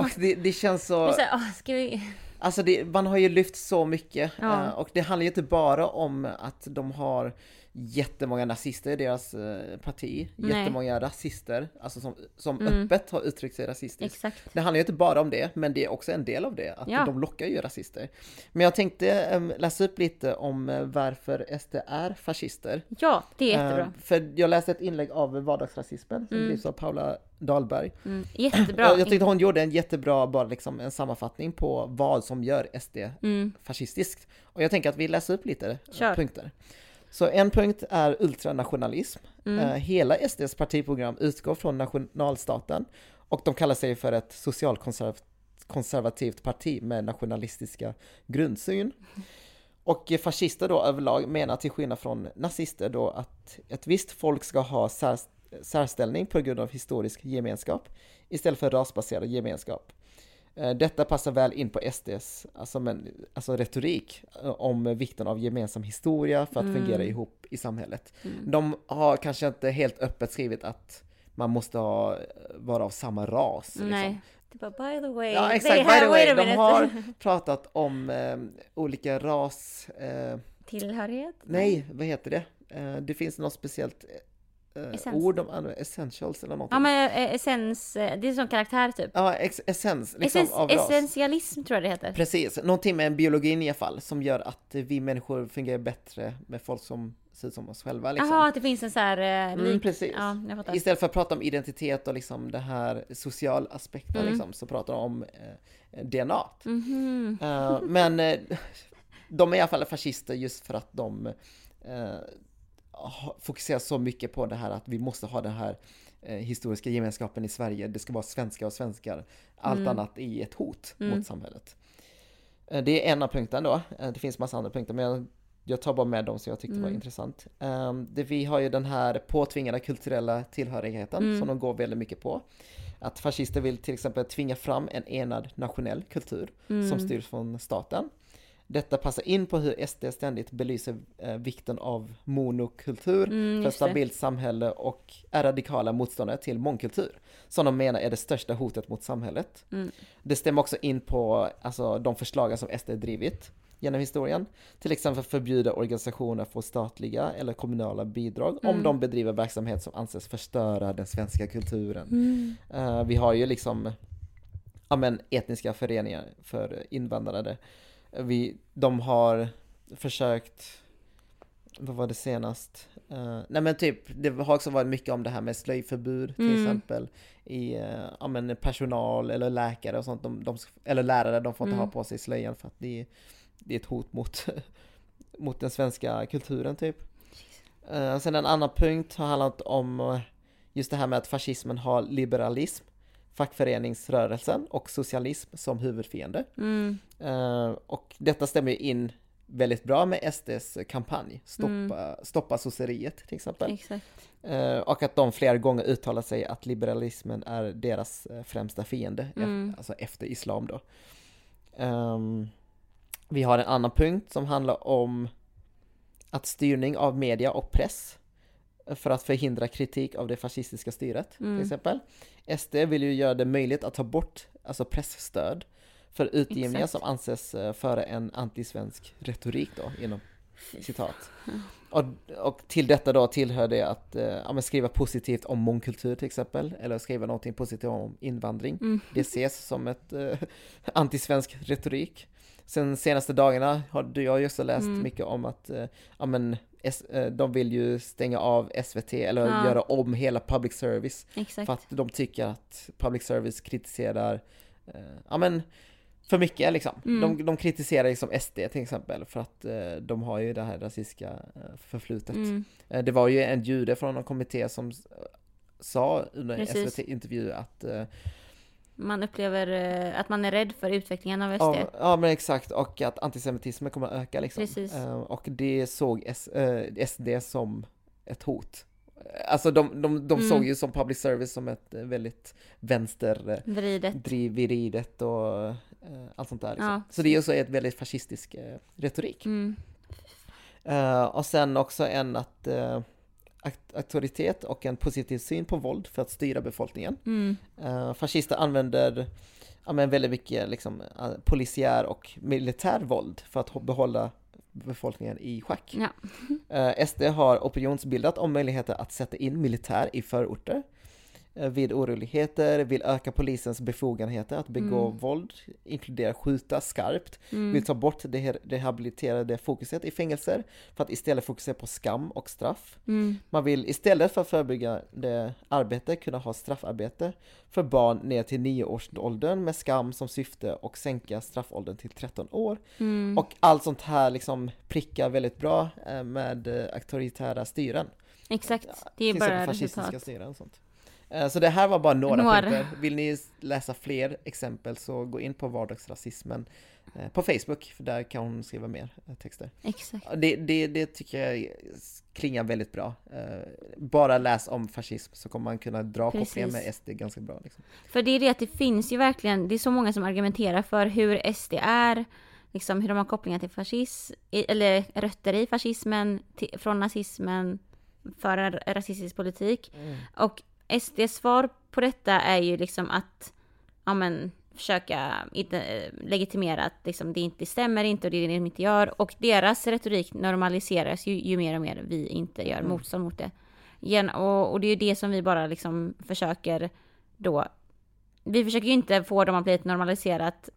Och det, det känns så, så åh, ska vi... alltså det, man har ju lyft så mycket eh, och det handlar ju inte bara om att de har jättemånga nazister i deras eh, parti, Nej. jättemånga rasister, alltså som, som Mm. öppet har uttryckt sig rasistiskt. Exakt. Det handlar ju inte bara om det, men det är också en del av det, att Ja. de lockar ju rasister. Men jag tänkte läsa upp lite om eh, varför SD är fascister. Ja, det är jättebra. För jag läste ett inlägg av Vardagsrasismen som Mm. drivs av Paula Dahlberg. Mm, jättebra. Jag, jag tyckte hon gjorde en jättebra, bara liksom en sammanfattning på vad som gör SD Mm, fascistiskt. Och jag tänker att vi läser upp lite eh, Kör. punkter. Så en punkt är ultranationalism. mm, Eh, Hela SDs partiprogram utgår från nationalstaten och de kallar sig för ett socialkonservativt parti med nationalistiska grundsyn. Och fascister då överlag menar till skillnad från nazister då att ett visst folk ska ha sär, särställning på grund av historisk gemenskap istället för rasbaserad gemenskap. Eh, Detta passar väl in på SDs alltså, men, alltså retorik eh, om vikten av gemensam historia för att Mm. fungera ihop i samhället. mm. De har kanske inte helt öppet skrivit att man måste ha, vara av samma ras. Liksom. Nej. Det bara, by the way. Ja exakt, by the way, de har pratat om eh, olika ras... Eh, Tillhörighet? nej, vad heter det? Eh, det finns något speciellt eh, ord de använder, essentials eller någonting. Ja men eh, essens, eh, det är som karaktär typ. Ja, ex- essens, liksom Essens, av ras. essentialism tror jag det heter. Precis, någonting med biologin i alla fall som gör att vi människor fungerar bättre med folk som ser ut som oss själva. Liksom. Jaha, att det finns en så här eh, Mm, precis. Ja. Istället för att prata om identitet och liksom det här social aspekten Mm. liksom, så pratar de om eh, DNA. Mhm. Eh, men eh, de är i alla fall fascister just för att de eh, fokuserar så mycket på det här att vi måste ha den här eh, historiska gemenskapen i Sverige. Det ska vara svenskar och svenskar. Allt Mm. annat är ett hot Mm. mot samhället. Eh, det är en av punkterna då. Eh, det finns massa andra punkter men jag, jag tar bara med dem som jag tyckte var Mm. intressant. Eh, det, vi har ju den här påtvingade kulturella tillhörigheten Mm. som de går väldigt mycket på. Att fascister vill till exempel tvinga fram en enad nationell kultur Mm. som styrs från staten. Detta passar in på hur SD ständigt belyser eh, vikten av monokultur Mm, för ett det. stabilt samhälle och är radikala motståndare till mångkultur, som de menar är det största hotet mot samhället. Mm. Det stämmer också in på alltså, de förslagen som SD drivit genom historien. Till exempel förbjuda organisationer få statliga eller kommunala bidrag om Mm. de bedriver verksamhet som anses förstöra den svenska kulturen. Eh, vi har ju liksom ja, men, etniska föreningar för invandrare. Vi, de har försökt, vad var det senast? Eh, nej men typ, det har också varit mycket om det här med slöjförbud till Mm. exempel. I eh, ja, men, personal eller läkare och sånt, de, de, eller lärare, de får inte Mm. ha på sig slöjan för att det, det är ett hot mot, mot den svenska kulturen typ. Uh, sen en annan punkt har handlat om just det här med att fascismen har liberalism, fackföreningsrörelsen och socialism som huvudfiende. Mm. Eh, och detta stämmer ju in väldigt bra med SDs kampanj, Stoppa, Mm. stoppa sosseriet till exempel. Eh, och att de flera gånger uttalar sig att liberalismen är deras eh, främsta fiende, Mm. alltså efter islam då. Ehm, vi har en annan punkt som handlar om att styrning av media och press för att förhindra kritik av det fascistiska styret Mm. till exempel. SD vill ju göra det möjligt att ta bort alltså pressstöd för utgivningar som anses eh, föra en antisvensk retorik då, inom citat. Och, och till detta då tillhör det att eh, ja, skriva positivt om mångkultur till exempel, eller skriva någonting positivt om invandring. Mm. Det ses som ett eh, antisvensk retorik. Sen senaste dagarna har du jag ju också läst Mm. mycket om att eh, ja, men, S, eh, de vill ju stänga av SVT eller Ja. göra om hela public service Exakt. för att de tycker att public service kritiserar eh, ja, men, för mycket liksom. Mm. De, de kritiserar liksom SD till exempel för att eh, de har ju det här rasistiska eh, förflutet. Mm. Eh, det var ju en jude från en kommitté som sa under en. SVT-intervju att eh, Man upplever eh, att man är rädd för utvecklingen av SD. ja, ja men exakt och att antisemitismen kommer att öka liksom. Precis. Eh, och det såg S, eh, SD som ett hot. Alltså de, de, de Mm. såg ju som public service som ett väldigt vänster eh, Vridet. driv och allt sånt där. Liksom. Ja. Så det är ju så ett väldigt fascistisk retorik. Mm. Och sen också en att auktoritet och en positiv syn på våld för att styra befolkningen. Mm. Uh, fascister använder ja, men väldigt mycket liksom, eh, polisiär och militär våld för att behålla befolkningen i schack. Ja. Eh, SD har opinionsbildat om möjligheter att sätta in militär i förorter vid oroligheter, vill öka polisens befogenheter att begå Mm. våld, inkludera skjuta skarpt, Mm. vill ta bort det rehabiliterade fokuset i fängelser för att istället fokusera på skam och straff. Mm. Man vill istället för förebyggande arbete kunna ha straffarbete för barn ner till 9-årsåldern med skam som syfte och sänka straffåldern till 13 år. Mm. Och allt sånt här liksom prickar väldigt bra eh, med eh, auktoritära styren. Exakt. Det är bara resultat. styren och sånt. Eh, Så det här var bara några, Några. punkter. Vill ni läsa fler exempel så gå in på vardagsrasismen eh, på Facebook, för där kan hon skriva mer eh, texter. Exakt. Det, det, det tycker jag klingar väldigt bra. Bara läs om fascism så kommer man kunna dra kopplingen Precis. med SD ganska bra. Liksom. För det är det att det finns ju verkligen, det är så många som argumenterar för hur SD är, liksom hur de har kopplingar till fascism, eller rötter i fascismen, till, från nazismen, för en rasistisk politik. Och SDs svar på detta är ju liksom att, ja men, försöka inte, eh, legitimera att liksom, det inte stämmer inte och det är det de inte gör. Och deras retorik normaliseras ju, ju mer och mer vi inte gör Mm. motstånd mot det. Igen, och, och det är ju det som vi bara liksom försöker då vi försöker ju inte få dem att bli ett normaliserat,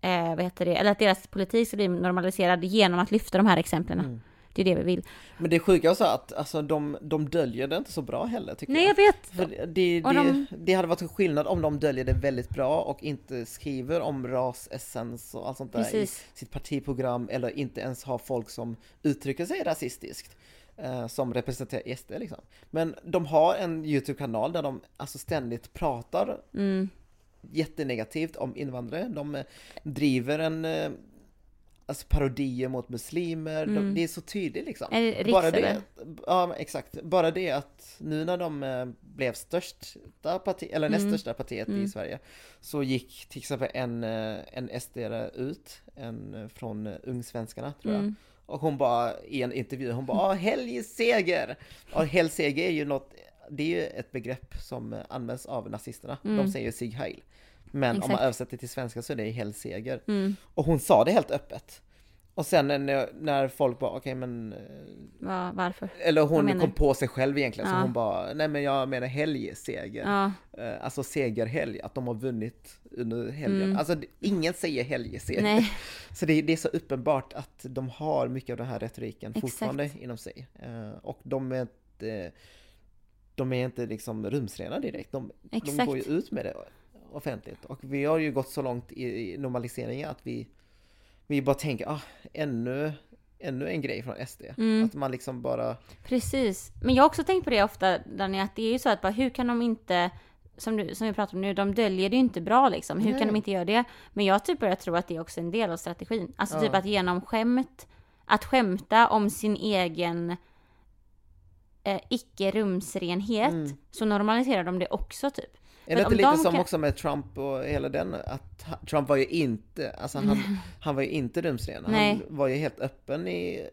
eh, vad heter det, eller att deras politik ska bli normaliserad genom att lyfta de här exemplen. Mm. Det är det vi vill. Men det sjuka är så att alltså, de, de döljer det inte så bra heller tycker Nej jag. jag vet! För det, det, de- det hade varit en skillnad om de döljer det väldigt bra och inte skriver om rasessens och allt sånt där Precis. i sitt partiprogram eller inte ens har folk som uttrycker sig rasistiskt eh, som representerar SD liksom. Men de har en YouTube-kanal där de alltså ständigt pratar Mm, jättenegativt om invandrare. De eh, driver en eh, alltså parodier mot muslimer. De, Mm. det är så tydligt liksom. Riks, Bara det, eller? ja exakt. Bara det att nu när de eh, blev största parti, eller näst Mm. största partiet Mm. i Sverige så gick till exempel en, eh, en SD ut, en eh, från Ungsvenskarna tror jag. Mm. Och hon bara i en intervju, hon bara ah, helgseger! Och helgseger är ju något, det är ju ett begrepp som används av nazisterna. Mm. De säger ju Sieg Heil. Men om man Exakt. översätter till svenska så är det helgseger. Mm. Och hon sa det helt öppet. Och sen när, när folk bara, okej men... eh, Va, varför? Eller Vad hon kom på sig själv egentligen, så Ja. hon bara, nej men jag menar helgseger. Ja, Eh, Alltså segerhelg, att de har vunnit under helgen. Mm. Alltså ingen säger helgseger. nej, Så det, det är så uppenbart att de har mycket av den här retoriken Exakt. fortfarande inom sig. Eh, och de är inte, de är inte liksom rumsrena direkt. De, de Exakt. går ju ut med det offentligt. Och vi har ju gått så långt i, normaliseringen att vi, vi bara tänker, ah, ännu, ännu en grej från SD. Mm. Att man liksom bara, precis. Men jag har också tänkt på det ofta, Dani, att det är ju så att bara, hur kan de inte som, du, som vi pratar om nu, de döljer det ju inte bra liksom. Hur Nej. kan de inte göra det? Men jag typ börjar tro att det är också en del av strategin. Alltså Ja. typ att genom skämt, att skämta om sin egen eh, icke-rumsrenhet, Mm. så normaliserar de det också typ. Är det inte lite de som kan- också med Trump och hela den, att Trump var ju inte, alltså han, han var ju inte rumsren. Han var ju helt öppen i,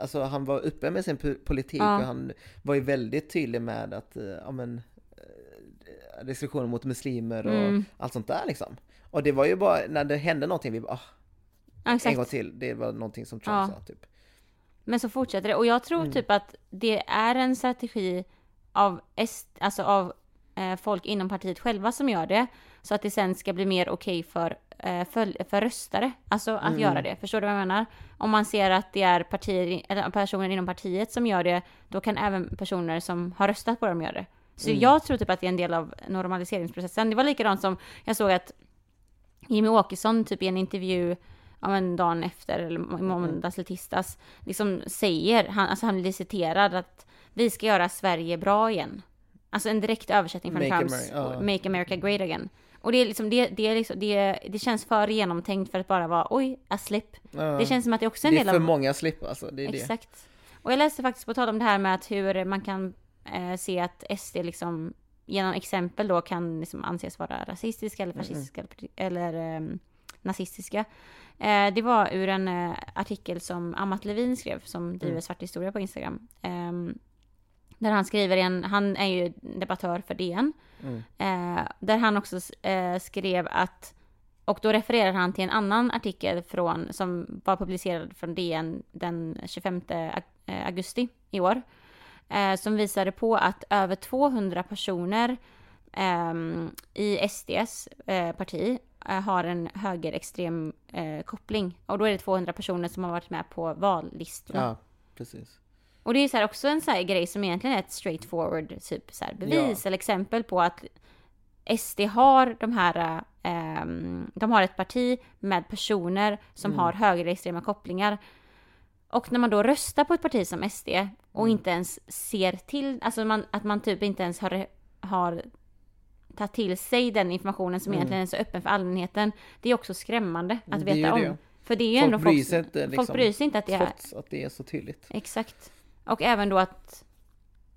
alltså han var öppen med sin po- politik Ja. och han var ju väldigt tydlig med att, eh, ja men, eh, restriktioner mot muslimer och Mm. allt sånt där liksom. Och det var ju bara, när det hände någonting, vi bara, ah, Ja, en gång till, det var någonting som Trump Ja. sa typ. Men så fortsätter det. Och jag tror Mm. typ att det är en strategi av, est, alltså av folk inom partiet själva som gör det. Så att det sen ska bli mer okej för, eh, för, för röstare. Alltså att Mm. göra det. Förstår du vad jag menar? Om man ser att det är partier, eller personer inom partiet som gör det, då kan även personer som har röstat på dem göra det. Så Mm. jag tror typ att det är en del av normaliseringsprocessen. Det var likadant som jag såg att Jimmy Åkesson typ i en intervju ja, men dagen efter, eller i Mm. måndags eller tisdags, liksom säger, han, alltså han blir citerad att vi ska göra Sverige bra igen. Alltså en direkt översättning från Make Trumps Ameri- ja. Make America Great Again. Och det är liksom, det, det, är liksom det, det känns för genomtänkt för att bara vara oj, a slip. Ja. Det känns som att det också är en det är del för av... många slip alltså, det är det. Exakt. Och jag läste faktiskt på tal om det här med att hur man kan eh, se att SD liksom genom exempel då kan liksom anses vara rasistiska eller fascistiska eller, eller eh, nazistiska. Eh, det var ur en eh, artikel som Amat Levin skrev som driver Mm. Svart historia på Instagram. Där han skriver en, han är ju debattör för DN. Mm. Eh, där han också eh, skrev att, och då refererar han till en annan artikel från, som var publicerad från DN den 25 ag- eh, augusti i år. Eh, som visade på att över 200 personer ehm, i SDS eh, parti eh, har en högerextrem koppling. Och då är det 200 personer som har varit med på vallistorna. Ja, precis. Och det är så här också en så här grej som egentligen är ett straightforward typ så här bevis eller exempel på att SD har de här, ehm, de har ett parti med personer som har högerextrema kopplingar. Och när man då röstar på ett parti som SD och inte ens ser till, alltså man, att man typ inte ens har, har tagit till sig den informationen som egentligen är så öppen för allmänheten. Det är också skrämmande att ju veta om. det. För det är ju Folk ändå bryr folk, sig inte, folk liksom, bryr sig inte att det är Trots att det är så tydligt. Exakt. Och även då att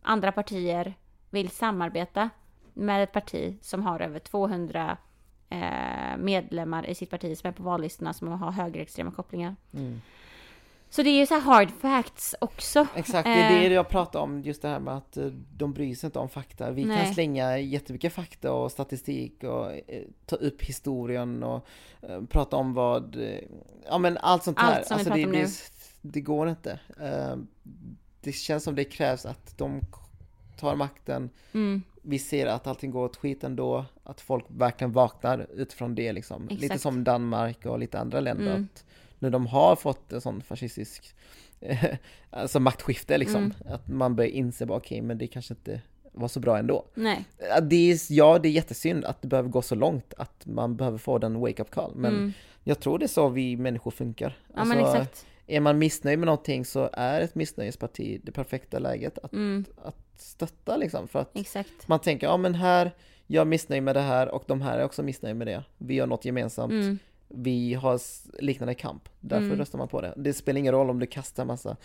andra partier vill samarbeta med ett parti som har över 200 eh, medlemmar i sitt parti som är på vallistorna som har högerextrema kopplingar. Mm. Så det är ju så här hard facts också. Exakt, det är det Eh. jag pratar om, just det här med att eh, de bryr sig inte om fakta. Vi Nej. kan slänga jättemycket fakta och statistik och eh, ta upp historien och prata om vad, ja men allt sånt här. Allt som vi alltså, pratar det, om det, nu. det går inte. Det känns som det krävs att de tar makten. Mm, Vi ser att allting går åt skit ändå, att folk verkligen vaknar utifrån det liksom. Lite Exakt. som Danmark och lite andra länder. Mm. Att när de har fått en sån fascistisk alltså maktskifte liksom. Mm. Att man börjar inse bara okej, men det kanske inte var så bra ändå. nej. Ja, Det är, ja, det är jättesynd att det behöver gå så långt att man behöver få den wake-up call. Men Mm. jag tror det är så vi människor funkar. Ja men Alltså, exakt. Är man missnöjd med någonting så är ett missnöjesparti det perfekta läget att, Mm, att stötta liksom. För att exakt. man tänker, ja men här, jag är missnöjd med det här och de här är också missnöjda med det. Vi har något gemensamt, Mm, vi har liknande kamp. Därför Mm. röstar man på det. Det spelar ingen roll om du kastar massa,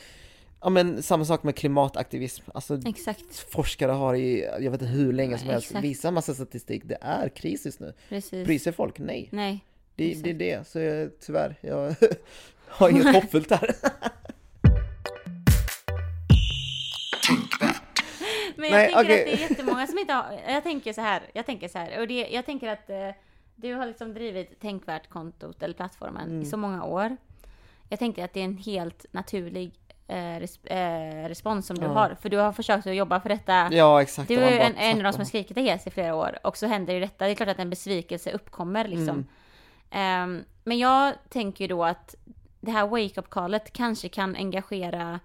ja men samma sak med klimataktivism. Alltså exakt. forskare har i, jag vet inte hur länge som helst, visat massa statistik. Det är kris just nu. Precis. Bryr sig folk? Nej. Nej. Det, det är det. Så jag, tyvärr, jag har inget hoppfullt här. Men jag Nej, tänker okej. att det är jättemånga som inte har... Jag tänker så här, jag tänker så här, och det, jag tänker att eh, du har liksom drivit Tänkvärt-kontot eller plattformen Mm. i så många år. Jag tänker att det är en helt naturlig eh, res, eh, respons som du Ja. har, för du har försökt att jobba för detta. Ja, exakt. Du är en, en av de som har skrikit det hes i flera år och så händer ju detta. Det är klart att en besvikelse uppkommer liksom. Mm. Ehm, men jag tänker ju då att det här wake-up callet kanske kan engagera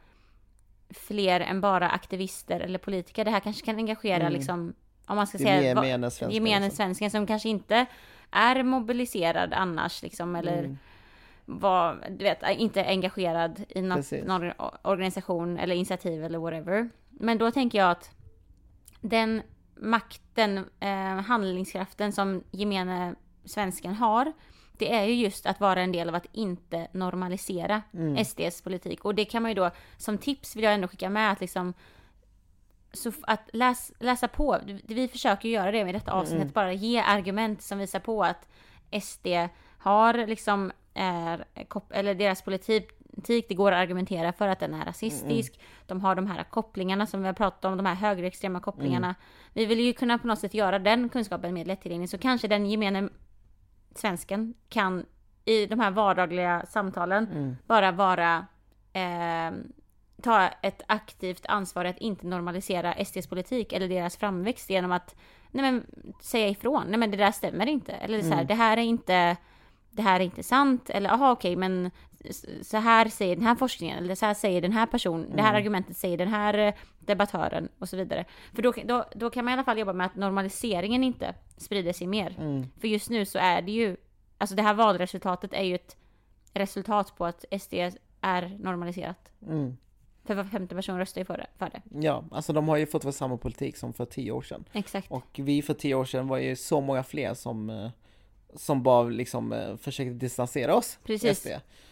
fler än bara aktivister eller politiker. Det här kanske kan engagera Mm. liksom, om man ska säga, va- Gemene svenskar. gemene liksom. svensken som kanske inte är mobiliserad annars liksom, eller Mm. var, du vet, inte engagerad i något, Precis. någon organisation eller initiativ eller whatever. Men då tänker jag att den makten, eh, handlingskraften som gemene svensken har, det är ju just att vara en del av att inte normalisera Mm. SDs politik. Och det kan man ju då, som tips vill jag ändå skicka med att liksom så att läs, läsa på, vi försöker göra det med detta avsnittet, Mm. bara ge argument som visar på att SD har liksom, är, eller deras politik, det går att argumentera för att den är rasistisk. De har de här kopplingarna som vi har pratat om, de här högerextrema kopplingarna. Vi vill ju kunna på något sätt göra den kunskapen mer lättillgänglig, så kanske den gemene svensken kan i de här vardagliga samtalen Mm. bara vara eh, ta ett aktivt ansvar att inte normalisera SDs politik eller deras framväxt genom att nej men, säga ifrån. Nej men det där stämmer inte. Eller så här, Mm. det här är inte det här är inte sant. Eller aha okej men så här säger den här forskningen. Eller så här säger den här personen. Det här Mm. argumentet säger den här eh, debattören och så vidare. För då, då, då kan man i alla fall jobba med att normaliseringen inte sprider sig mer. Mm. För just nu så är det ju alltså det här valresultatet är ju ett resultat på att SD är normaliserat. Mm. För var femte person röstar ju för det. För det. Ja, alltså de har ju fått vara samma politik som för tio år sedan. Exakt. Och vi för tio år sedan var ju så många fler som, eh, som bara liksom eh, försökte distansera oss. Precis. SD.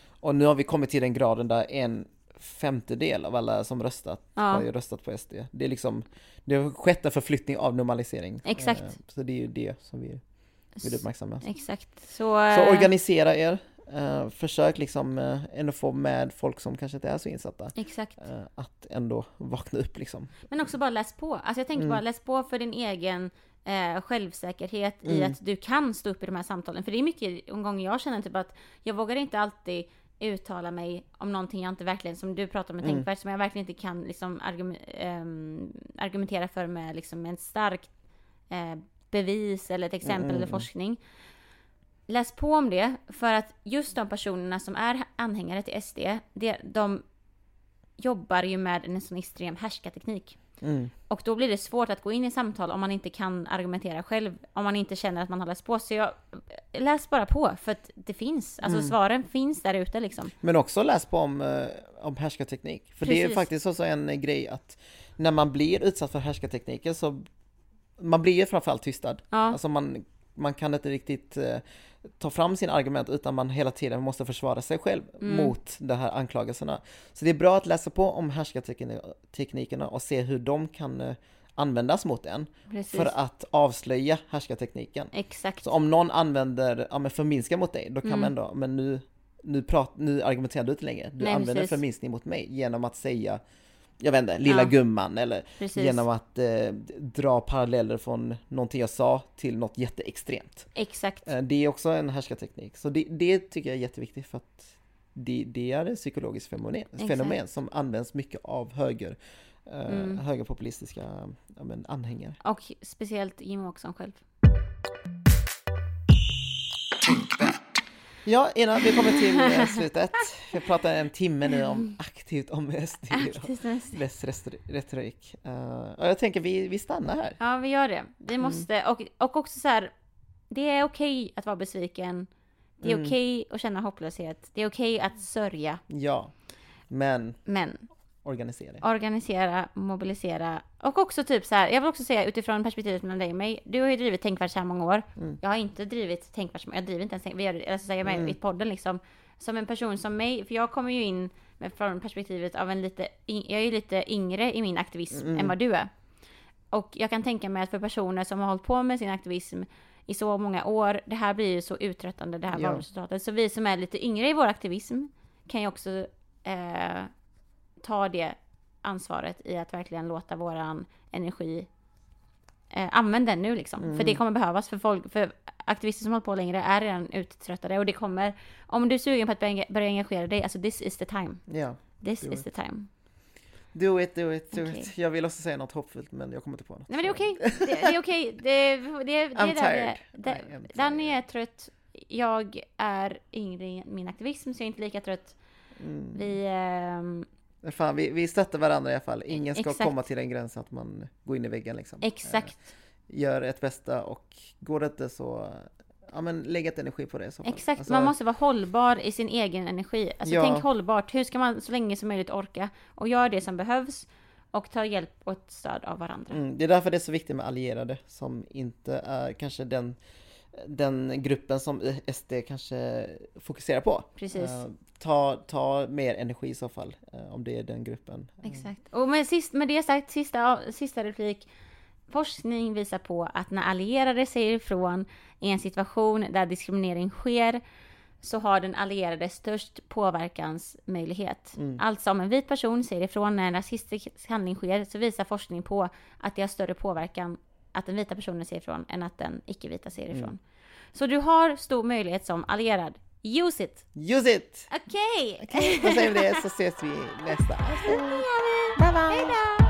Och nu har vi kommit till den graden där en femtedel av alla som röstat Ja. har ju röstat på SD. Det är liksom, det har skett en förflyttning av normalisering. Exakt. Eh, Så det är ju det som vi vill uppmärksamma. Exakt. Så, Så eh, organisera er, eh, försök liksom ändå få med folk som kanske inte är så insatta. Exakt. Att ändå vakna upp liksom. Men också bara läs på. Alltså jag tänker Mm. bara läs på för din egen eh, självsäkerhet i Mm. att du kan stå upp i de här samtalen. För det är mycket gånger jag känner typ att jag vågar inte alltid uttala mig om någonting jag inte verkligen, som du pratar om med Mm. tänkvärt, som jag verkligen inte kan liksom argum- ehm, argumentera för med liksom en stark eh, bevis eller ett exempel Mm, eller mm. forskning. Läs på om det, för att just de personerna som är anhängare till SD, det, de jobbar ju med en sån extrem härskarteknik. Mm. Och då blir det svårt att gå in i samtal om man inte kan argumentera själv, om man inte känner att man har läst på. Så jag, läs bara på, för att det finns. Alltså Mm. svaren finns där ute liksom. Men också läs på om, eh, om härskarteknik. För det är Precis. faktiskt också en eh, grej att när man blir utsatt för härskartekniker så man blir ju framförallt tystad. Ja, Alltså man, man kan inte riktigt ta fram sina argument utan man hela tiden måste försvara sig själv Mm. mot de här anklagelserna. Så det är bra att läsa på om härskarteknikerna och se hur de kan eh, användas mot en precis. för att avslöja härskartekniken. Exakt. Så om någon använder, ja men förminskar mot dig, då kan Mm. man ändå, men nu, nu, prat, nu argumenterar du inte längre. Du Nej, använder precis. förminskning mot mig genom att säga, jag vet inte, lilla Ja. gumman eller Precis. genom att eh, dra paralleller från någonting jag sa till något jätteextremt. Exakt. Eh, det är också en härskarteknik, så det, det tycker jag är jätteviktigt för att det, det är ett psykologiskt fenomen, Exakt. fenomen som används mycket av höger, eh, Mm. högerpopulistiska ja, men, anhängare. Och speciellt Jim Åkesson själv. Ja, innan vi kommer till eh, slutet. Vi har pratat en timme nu om aktivt om SD och dess retorik. Eh, och jag tänker vi, vi stannar här. Ja, vi gör det. Vi Mm. måste, och, och också så här, det är okej att vara besviken. Det är Mm. okej att känna hopplöshet. Det är okej att sörja. Ja, men Men organisera. organisera, mobilisera och också typ så här. Jag vill också säga utifrån perspektivet mellan dig och mig. Du har ju drivit tänkvärt så här många år. Mm. Jag har inte drivit tänkvärt, jag driver inte ens vi gör, alltså, jag är med Mm. i podden liksom. Som en person som mig, för jag kommer ju in med, från perspektivet av en lite, jag är ju lite yngre i min aktivism Mm. än vad du är. Och jag kan tänka mig att för personer som har hållit på med sin aktivism i så många år, det här blir ju så uttröttande det här Ja. valresultatet. Så vi som är lite yngre i vår aktivism kan ju också eh, ta det ansvaret i att verkligen låta våran energi eh, använda den nu liksom. Mm. För det kommer behövas för folk, för aktivister som hållit på längre är redan uttröttade och det kommer, om du är sugen på att börja, börja engagera dig, alltså this is the time. Ja, This is it. the time. do it, do it, do Okej. it. Jag vill också säga något hoppfullt men jag kommer inte på något. Nej men det är okej, det, det är okej. Det, det, det, det I'm tired. det, det, Danny är trött, jag är yngre i min aktivism så jag är inte lika trött. Mm. Vi, ehm, Men Fan, vi, vi stöttar varandra i alla fall. Ingen ska Exakt. komma till en gräns att man går in i väggen liksom. exakt, Eh, gör ett bästa och går det inte så, ja men lägg ett energi på det så exakt. Alltså, Man måste vara hållbar i sin egen energi. Alltså Ja. tänk hållbart, hur ska man så länge som möjligt orka? Och gör det som behövs och ta hjälp och stöd av varandra. Mm, det är därför det är så viktigt med allierade som inte är kanske den, den gruppen som SD kanske fokuserar på. Precis. Eh, ta, ta mer energi i så fall, eh, om det är den gruppen. Eh, Exakt. Och med, sist, med det sagt, sista, sista replik. Forskning visar på att när allierade säger ifrån i en situation där diskriminering sker så har den allierade störst påverkansmöjlighet. Mm. Alltså om en vit person säger ifrån när en rasistisk handling sker så visar forskning på att det har större påverkan att den vita personen säger ifrån än att den icke-vita säger ifrån. Mm. Så du har stor möjlighet som allierad. Use it! Use it! Okej! Okej, då säger vi det så ses vi nästa avsnitt. Bye bye! Hejdå!